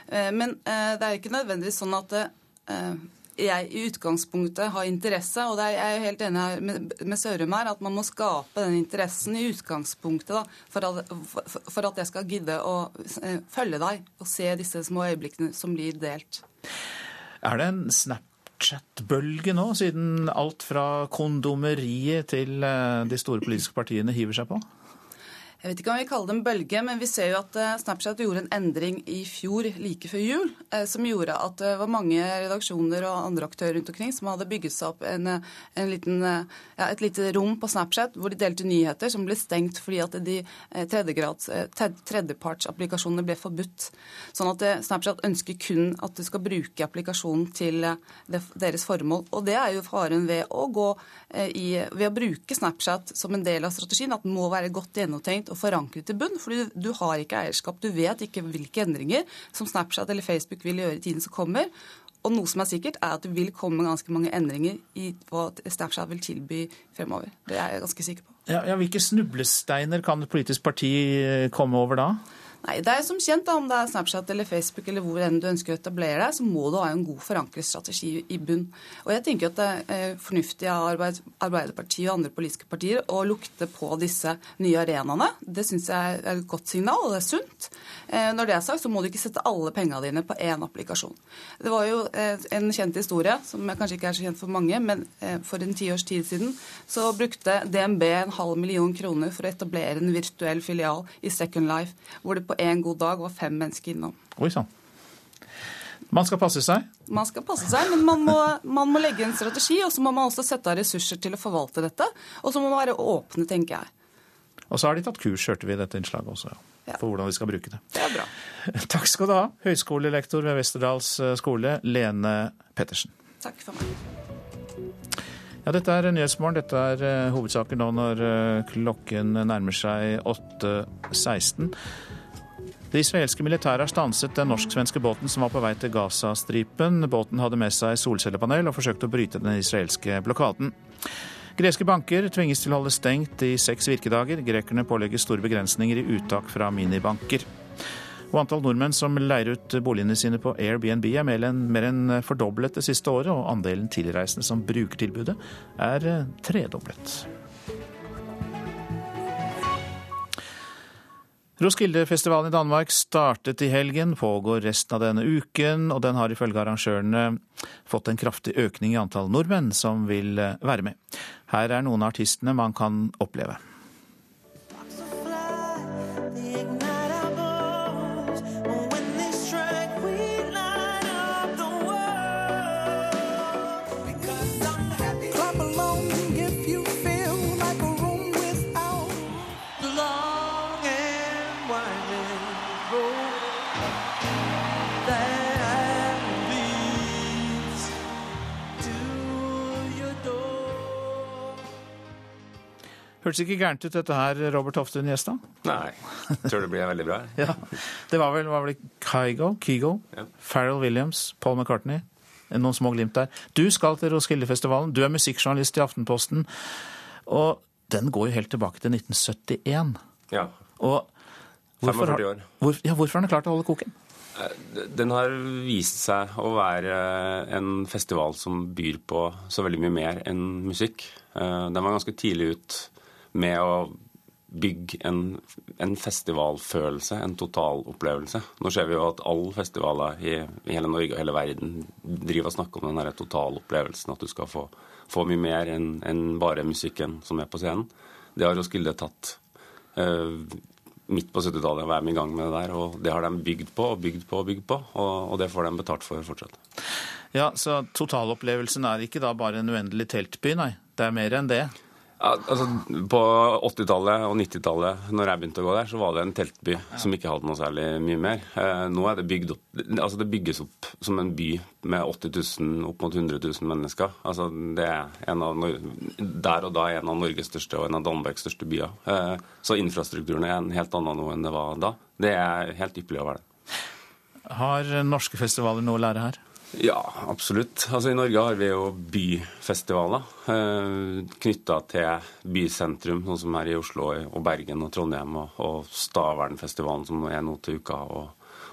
Eh, men det er ikke nødvendigvis sånn at jeg i utgangspunktet har interesse, og er, jeg er helt enig med, med Sørum her, at man må skape den interessen i utgangspunktet da, for, at, for, for at jeg skal gidde å eh, følge deg og se disse små øyeblikkene som blir delt. Er det en Snapchat-bølge nå, siden alt fra kondomeriet til eh, de store politiske partiene hiver seg på? Jeg vet ikke om vi kaller det en bølge, men vi ser jo at eh, Snapchat gjorde en endring i fjor, like før jul, eh, som gjorde at det var mange redaksjoner og andre aktører rundt omkring som hadde bygget seg opp en, eh, en liten, ja, et lite rom på Snapchat hvor de delte nyheter, som ble stengt fordi at de tredjepartsapplikasjonene ble forbudt. Sånn at Snapchat ønsker kun at du skal bruke applikasjonen til deres formål. Og det er jo faren ved å, gå i, ved å bruke Snapchat som en del av strategien, at den må være godt gjennomtenkt og forankret i bunn. fordi du har ikke eierskap. Du vet ikke hvilke endringer som Snapchat eller Facebook vil gjøre i tiden som kommer. Og noe som er sikkert, er at det vil komme ganske mange endringer i hva Snapchat vil tilby fremover. Det er jeg ganske sikker på. Ja, ja, hvilke snublesteiner kan et politisk parti eh, komme over da? Nei, det er som kjent da, Om det er Snapchat eller Facebook eller hvor enn du ønsker å etablere deg, så må du ha en god forankret strategi i bunn. Og jeg tenker at det er eh, fornuftig av Arbeiderpartiet og andre politiske partier å lukte på disse nye arenaene. Det syns jeg er et godt signal, og det er sunt. Eh, når det er sagt, så må du ikke sette alle pengene dine på én applikasjon. Det var jo eh, en kjent historie, som kanskje ikke er så kjent for mange, men for en tiårs tid siden så brukte DNB en halv million kroner for å etablere en virtuell filial i Second Life, hvor det på en god dag var fem mennesker innom. Oi sann. Man skal passe seg? Man skal passe seg, men man må, man må legge en strategi. Og så må man også sette av ressurser til å forvalte dette. Og så må man være åpne, tenker jeg. Og så har de tatt kurs, hørte vi i dette innslaget også, ja. for hvordan vi skal bruke det. Det er bra. Takk skal du ha, høyskolelektor ved Westerdals eh, skole, Lene Pettersen. Takk for meg. Ja, dette er Nyhetsmorgen. Dette er hovedsaken hovedsaker nå når uh, klokken nærmer seg 8.16. Det israelske militæret har stanset den norsk-svenske båten som var på vei til Gazastripen. Båten hadde med seg solcellepanel og forsøkte å bryte den israelske blokaden. Greske banker tvinges til å holde stengt i seks virkedager. Grekerne pålegger store begrensninger i uttak fra minibanker. Og antall nordmenn som leier ut boligene sine på Airbnb er mer enn, mer enn fordoblet det siste året, og andelen tilreisende som bruker tilbudet er eh, tredoblet. Roskildefestivalen i Danmark startet i helgen, pågår resten av denne uken, og den har ifølge arrangørene fått en kraftig økning i antall nordmenn som vil eh, være med. Her er noen av artistene man kan oppleve. Hørtes ikke gærent ut dette her, Robert Hoftun Gjestad? Nei, tror det blir veldig bra. ja. Det var vel, var vel Kygo, Kygo ja. Farrell Williams, Paul McCartney. Noen små glimt der. Du skal til Roskildefestivalen. Du er musikkjournalist i Aftenposten. Og den går jo helt tilbake til 1971. Ja. Og hvorfor, 45 år. Hvor, ja, hvorfor har den klart å holde koken? Eh, den har vist seg å være en festival som byr på så veldig mye mer enn musikk. Eh, den var ganske tidlig ut med å bygge en, en, festivalfølelse, en totalopplevelse. Nå ser vi jo at alle festivaler i, i, hele Norge og hele verden driver og snakker om den totalopplevelsen, at du skal få, få mye mer enn en bare musikken som er på scenen. Det har Roskilde tatt uh, midt på 70-tallet å være med i gang med det der. Og det har de bygd på og bygd på og bygd på, og, og det får de betalt for fortsatt. Ja, Så totalopplevelsen er ikke da bare en uendelig teltby, nei. Det er mer enn det? Altså, på 80-tallet og 90-tallet, når jeg begynte å gå der, så var det en teltby som ikke hadde noe særlig mye mer. Eh, nå er det bygd opp Altså, det bygges opp som en by med 80 000, opp mot 100 000 mennesker. Altså, det er en av, der og da en av Norges største og en av Danmarks største byer. Eh, så infrastrukturen er en helt annen nå enn det var da. Det er helt ypperlig å være det. Har norske festivaler noe å lære her? Ja, absolutt. Altså I Norge har vi jo byfestivaler eh, knytta til bysentrum, sånn som her i Oslo og Bergen og Trondheim, og, og Stavernfestivalen som er nå til uka. og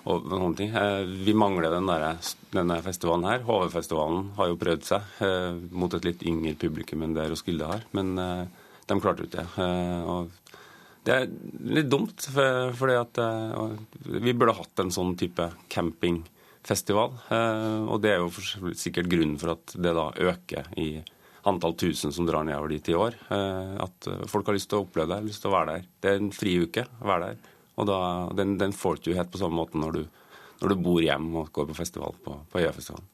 og noen ting. Eh, vi mangler den der, denne festivalen her. HV-festivalen har jo prøvd seg eh, mot et litt yngre publikum enn det Roskilde har, men eh, de klarte ikke det. Eh, og det er litt dumt, for, fordi at eh, vi burde hatt en sånn type camping festival. Eh, og det er jo sikkert grunnen for at det da øker i antall tusen som drar nedover dit i år. Eh, at folk har lyst til å oppleve det, lyst til å være der. Det er en fri uke å være der. Og da, den, den får du helt på samme måte når du, når du bor hjemme og går på festival på, på Øyafestivalen.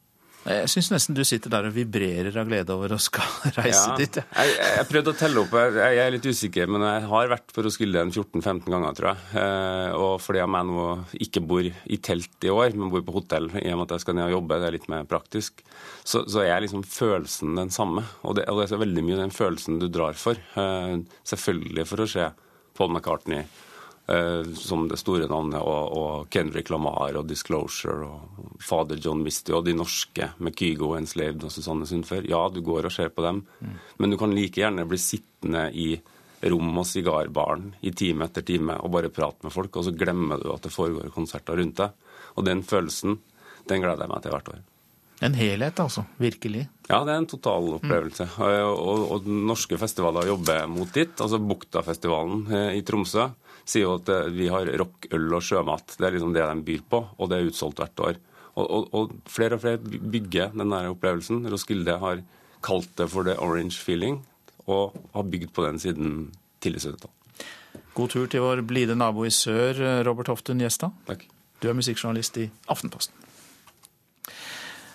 Jeg syns nesten du sitter der og vibrerer av glede over å skal reise ja. dit. Jeg, jeg prøvde å telle opp, jeg er litt usikker, men jeg har vært på Roskilde 14-15 ganger, tror jeg. Eh, og fordi jeg nå ikke bor i telt i år, men bor på hotell i og med at jeg skal ned og jobbe, det er litt mer praktisk, så, så er liksom følelsen den samme. Og det, og det er så veldig mye den følelsen du drar for. Eh, selvfølgelig for å se Paul McCartney Eh, som det store navnet, og, og, Kendrick Lamar og Disclosure og fader John Misty og de norske med Kygo Enslaved og Susanne Sundfør. Ja, du går og ser på dem, mm. men du kan like gjerne bli sittende i rom og sigarbaren i time etter time og bare prate med folk, og så glemmer du at det foregår konserter rundt deg. Og den følelsen, den gleder jeg meg til hvert år. En helhet, altså. Virkelig. Ja, det er en totalopplevelse. Mm. Og, og, og norske festivaler jobber mot dit. Altså Buktafestivalen eh, i Tromsø sier jo at eh, vi har rock, øl og sjømat. Det er liksom det de byr på, og det er utsolgt hvert år. Og, og, og flere og flere bygger den der opplevelsen. Roskilde har kalt det for the orange feeling, og har bygd på den siden tidlig 70-tall. God tur til vår blide nabo i sør, Robert Hoftun Gjestad. Takk. Du er musikkjournalist i Aftenposten.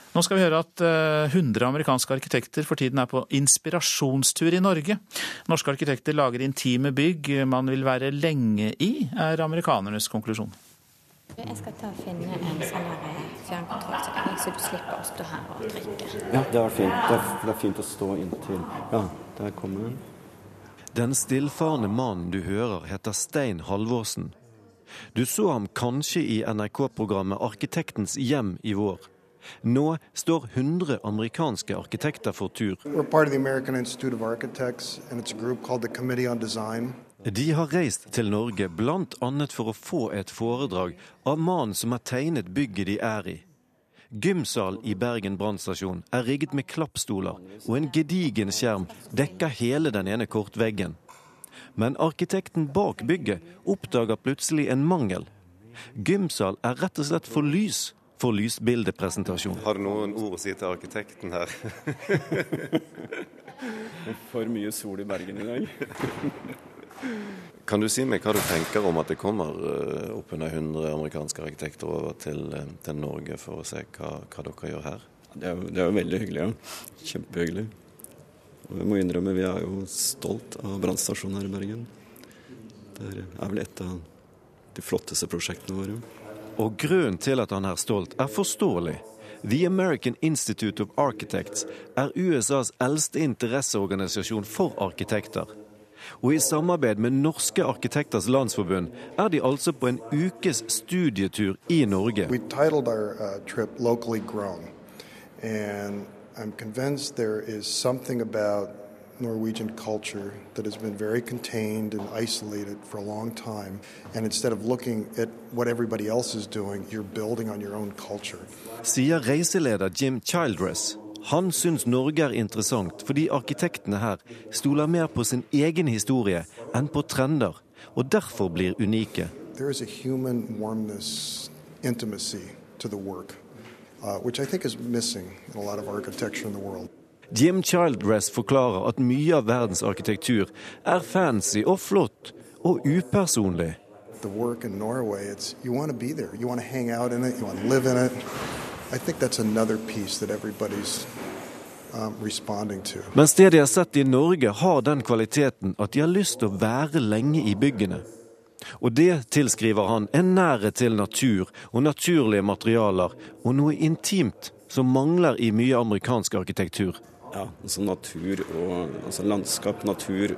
Nå skal vi høre at 100 eh, amerikanske arkitekter for tiden er på inspirasjonstur i Norge. Norske arkitekter lager intime bygg man vil være lenge i, er amerikanernes konklusjon. Jeg skal ta og finne en sånn eh, fjernkontroll, så, du slipper å stå her og trykke. Ja, det var fint. Det er, det er fint å stå inntil. Ja, der kommer den. Den stillfarne mannen du hører, heter Stein Halvorsen. Du så ham kanskje i NRK-programmet Arkitektens hjem i vår. Nå står 100 amerikanske arkitekter for tur. De har reist til Norge bl.a. for å få et foredrag av mannen som har tegnet bygget de er i. Gymsal i Bergen brannstasjon er rigget med klappstoler, og en gedigen skjerm dekker hele den ene kortveggen. Men arkitekten bak bygget oppdager plutselig en mangel. Gymsal er rett og slett for lys for lysbildepresentasjon. Har du noen ord å si til arkitekten her? for mye sol i Bergen i dag. Kan du si meg hva du tenker om at det kommer eh, oppunder 100 amerikanske arkitekter over til, eh, til, Norge for å se hva, hva dere gjør her? Det er, jo, det er, jo, veldig hyggelig, ja. Kjempehyggelig. Og jeg må innrømme, vi er jo stolt av brannstasjonen her i Bergen. Det er vel et av de flotteste prosjektene våre. Og grunnen til at han er stolt, er forståelig. The American Institute of Architects er USAs eldste interesseorganisasjon for arkitekter. Og i samarbeid med Norske arkitekters landsforbund er de altså på en ukes studietur i Norge. Our uh, I'm convinced there is something about Norwegian culture that has been very contained and isolated for a long time. And instead of looking at what everybody else is doing, you're building on your own culture. Sier reiseleder Jim Childress. Han syns Norge er interessant fordi arkitektene her stoler mer på sin egen historie enn på trender, og derfor blir unike. There is a human warmness, intimacy to the work, uh, which I think is missing in a lot of architecture in the world. Jim Childress forklarer at mye av verdens arkitektur er fancy og flott og upersonlig. Norway, it. Um, responding to. Mens det de har sett i Norge, har den kvaliteten at de har lyst til å være lenge i byggene. Og det tilskriver han en nærhet til natur og naturlige materialer, og noe intimt som mangler i mye amerikansk arkitektur. Ja, altså natur og altså landskap, natur,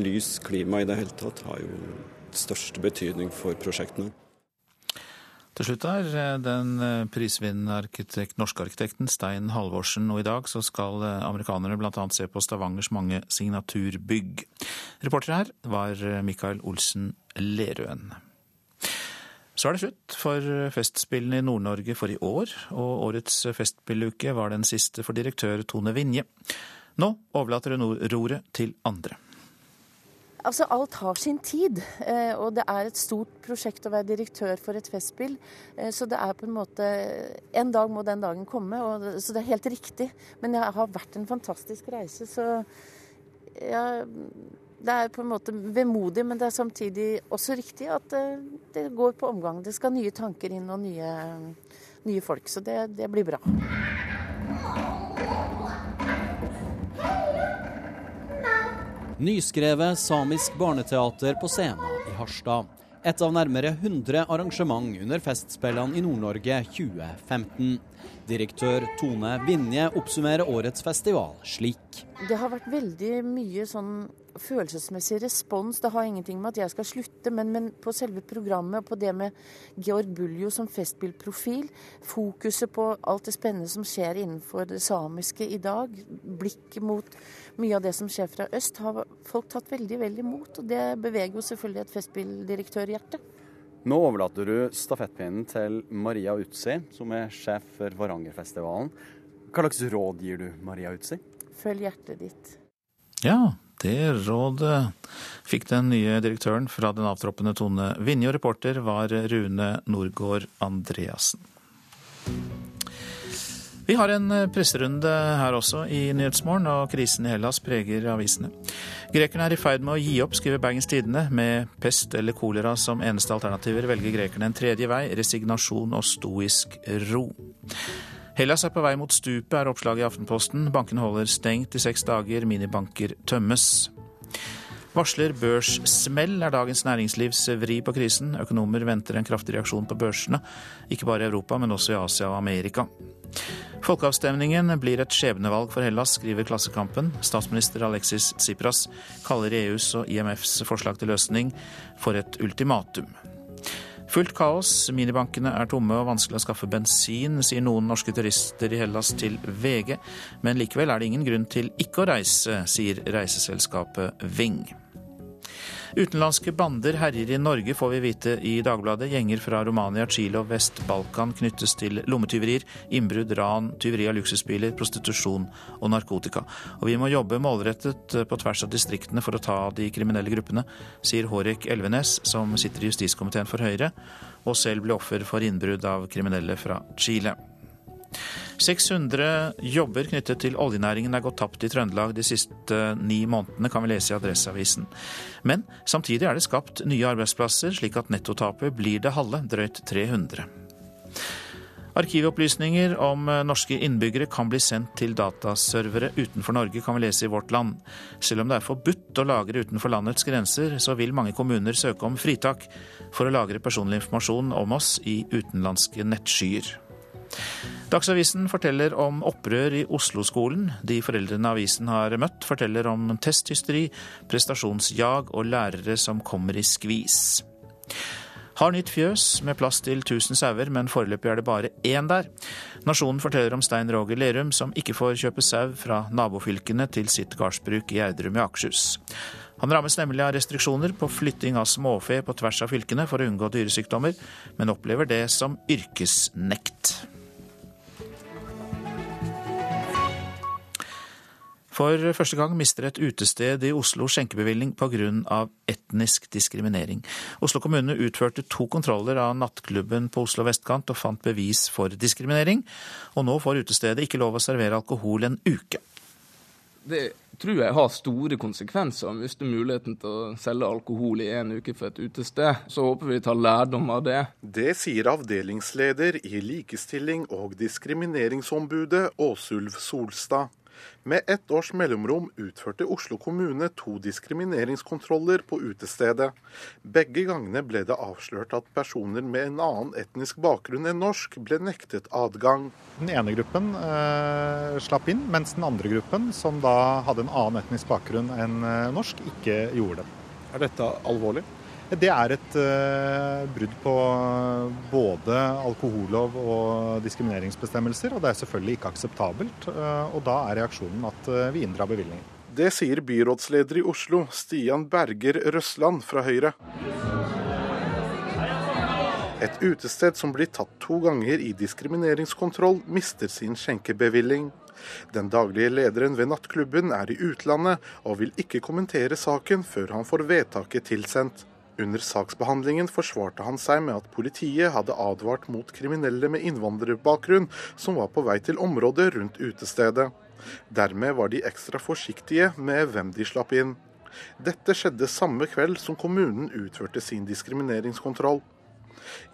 lys, klima i det hele tatt har jo største betydning for prosjektene. Til slutt er eh, den eh, prisvinnende arkitekt, norske arkitekten Stein Halvorsen, og i dag så skal eh, amerikanerne bl.a. se på Stavangers mange signaturbygg. Reporter her var Mikael Olsen Lerøen. Så er det slutt for Festspillene i Nord-Norge for i år, og årets Festspilluke var den siste for direktør Tone Vinje. Nå overlater hun roret til andre. Altså, Alt har sin tid, eh, og det er et stort prosjekt å være direktør for et festspill. Eh, så det er på en måte En dag må den dagen komme, og, så det er helt riktig. Men det har vært en fantastisk reise, så ja, Det er på en måte vemodig, men det er samtidig også riktig at det, eh, det går på omgang. Det skal nye tanker inn og nye, nye folk, så det, det blir bra. Nyskrevet samisk barneteater på scenen i Harstad. Et av nærmere 100 arrangement under Festspillene i Nord-Norge 2015. Direktør Tone Vinje oppsummerer årets festival slik. Det har vært veldig mye sånn følelsesmessig respons. Det har ingenting med at jeg skal slutte, men, men på selve programmet og på det med Georg Buljo som festspillprofil, fokuset på alt det spennende som skjer innenfor det samiske i dag, blikket mot mye av det som skjer fra øst, har folk tatt veldig, veldig imot. Og det beveger jo selvfølgelig et festspilldirektørhjerte. Nå overlater du stafettpinnen til Maria Utsi, som er sjef for Varangerfestivalen. Hva slags råd gir du Maria Utsi? Følg hjertet ditt. Ja, det rådet fikk den nye direktøren fra den avtroppende Tone Vinje, og reporter var Rune Norgård Andreassen. Vi har en presserunde her også i Nyhetsmorgen, og krisen i Hellas preger avisene. Grekerne er i ferd med å gi opp, skriver Bergens Tidende. Med pest eller kolera som eneste alternativer velger grekerne en tredje vei, resignasjon og stoisk ro. Hellas er på vei mot stupet, er oppslaget i Aftenposten. Bankene holder stengt i seks dager, minibanker tømmes. Varsler børssmell, er Dagens Næringslivs vri på krisen. Økonomer venter en kraftig reaksjon på børsene, ikke bare i Europa, men også i Asia og Amerika. Folkeavstemningen blir et skjebnevalg for Hellas, skriver Klassekampen. Statsminister Alexis Tsipras kaller EUs og IMFs forslag til løsning for et ultimatum. Fullt kaos, minibankene er tomme og vanskelig å skaffe bensin, sier noen norske turister i Hellas til VG. Men likevel er det ingen grunn til ikke å reise, sier reiseselskapet Ving. Utenlandske bander herjer i Norge, får vi vite i Dagbladet. Gjenger fra Romania, Chile og Vest-Balkan knyttes til lommetyverier, innbrudd, ran, tyveri av luksusbiler, prostitusjon og narkotika. Og vi må jobbe målrettet på tvers av distriktene for å ta de kriminelle gruppene, sier Hårek Elvenes, som sitter i justiskomiteen for Høyre, og selv ble offer for innbrudd av kriminelle fra Chile. 600 jobber knyttet til oljenæringen er gått tapt i Trøndelag de siste ni månedene, kan vi lese i Adresseavisen. Men samtidig er det skapt nye arbeidsplasser, slik at nettotapet blir det halve, drøyt 300. Arkivopplysninger om norske innbyggere kan bli sendt til dataservere utenfor Norge, kan vi lese i Vårt Land. Selv om det er forbudt å lagre utenfor landets grenser, så vil mange kommuner søke om fritak for å lagre personlig informasjon om oss i utenlandske nettskyer. Dagsavisen forteller om opprør i Oslo-skolen. De foreldrene avisen har møtt, forteller om testhysteri, prestasjonsjag og lærere som kommer i skvis. Har nytt fjøs med plass til 1000 sauer, men foreløpig er det bare én der. Nasjonen forteller om Stein Roger Lerum, som ikke får kjøpe sau fra nabofylkene til sitt gardsbruk i Gjerdrum i Akershus. Han rammes nemlig av restriksjoner på flytting av småfe på tvers av fylkene for å unngå dyresykdommer, men opplever det som yrkesnekt. For første gang mister et utested i Oslo skjenkebevilling pga. etnisk diskriminering. Oslo kommune utførte to kontroller av nattklubben på Oslo vestkant og fant bevis for diskriminering. Og nå får utestedet ikke lov å servere alkohol en uke. Det tror jeg har store konsekvenser å miste muligheten til å selge alkohol i en uke for et utested. Så håper vi tar lærdom av det. Det sier avdelingsleder i Likestilling- og diskrimineringsombudet Åsulv Solstad. Med ett års mellomrom utførte Oslo kommune to diskrimineringskontroller på utestedet. Begge gangene ble det avslørt at personer med en annen etnisk bakgrunn enn norsk ble nektet adgang. Den ene gruppen eh, slapp inn, mens den andre gruppen, som da hadde en annen etnisk bakgrunn enn eh, norsk, ikke gjorde det. Er dette alvorlig? Det er et uh, brudd på både alkohollov og diskrimineringsbestemmelser, og det er selvfølgelig ikke akseptabelt. Uh, og da er reaksjonen at uh, vi inndrar bevilgningen. Det sier byrådsleder i Oslo, Stian Berger Røsland fra Høyre. Et utested som blir tatt to ganger i diskrimineringskontroll, mister sin skjenkebevilling. Den daglige lederen ved nattklubben er i utlandet og vil ikke kommentere saken før han får vedtaket tilsendt. Under saksbehandlingen forsvarte han seg med at politiet hadde advart mot kriminelle med innvandrerbakgrunn som var på vei til området rundt utestedet. Dermed var de ekstra forsiktige med hvem de slapp inn. Dette skjedde samme kveld som kommunen utførte sin diskrimineringskontroll.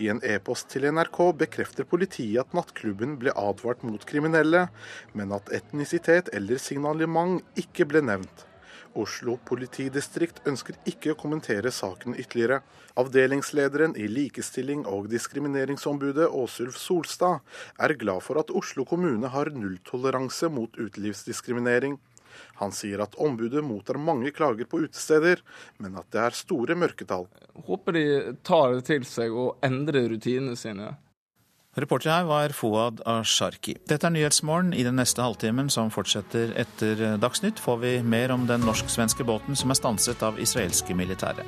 I en e-post til NRK bekrefter politiet at nattklubben ble advart mot kriminelle, men at etnisitet eller signalement ikke ble nevnt. Oslo politidistrikt ønsker ikke å kommentere saken ytterligere. Avdelingslederen i Likestilling- og diskrimineringsombudet Åsulf Solstad er glad for at Oslo kommune har nulltoleranse mot utelivsdiskriminering. Han sier at ombudet mottar mange klager på utesteder, men at det er store mørketall. Jeg Håper de tar det til seg og endrer rutinene sine. Reporter her var Fouad Asharki. Dette er Nyhetsmorgen. I den neste halvtimen som fortsetter etter Dagsnytt, får vi mer om den norsk-svenske båten som er stanset av israelske militære.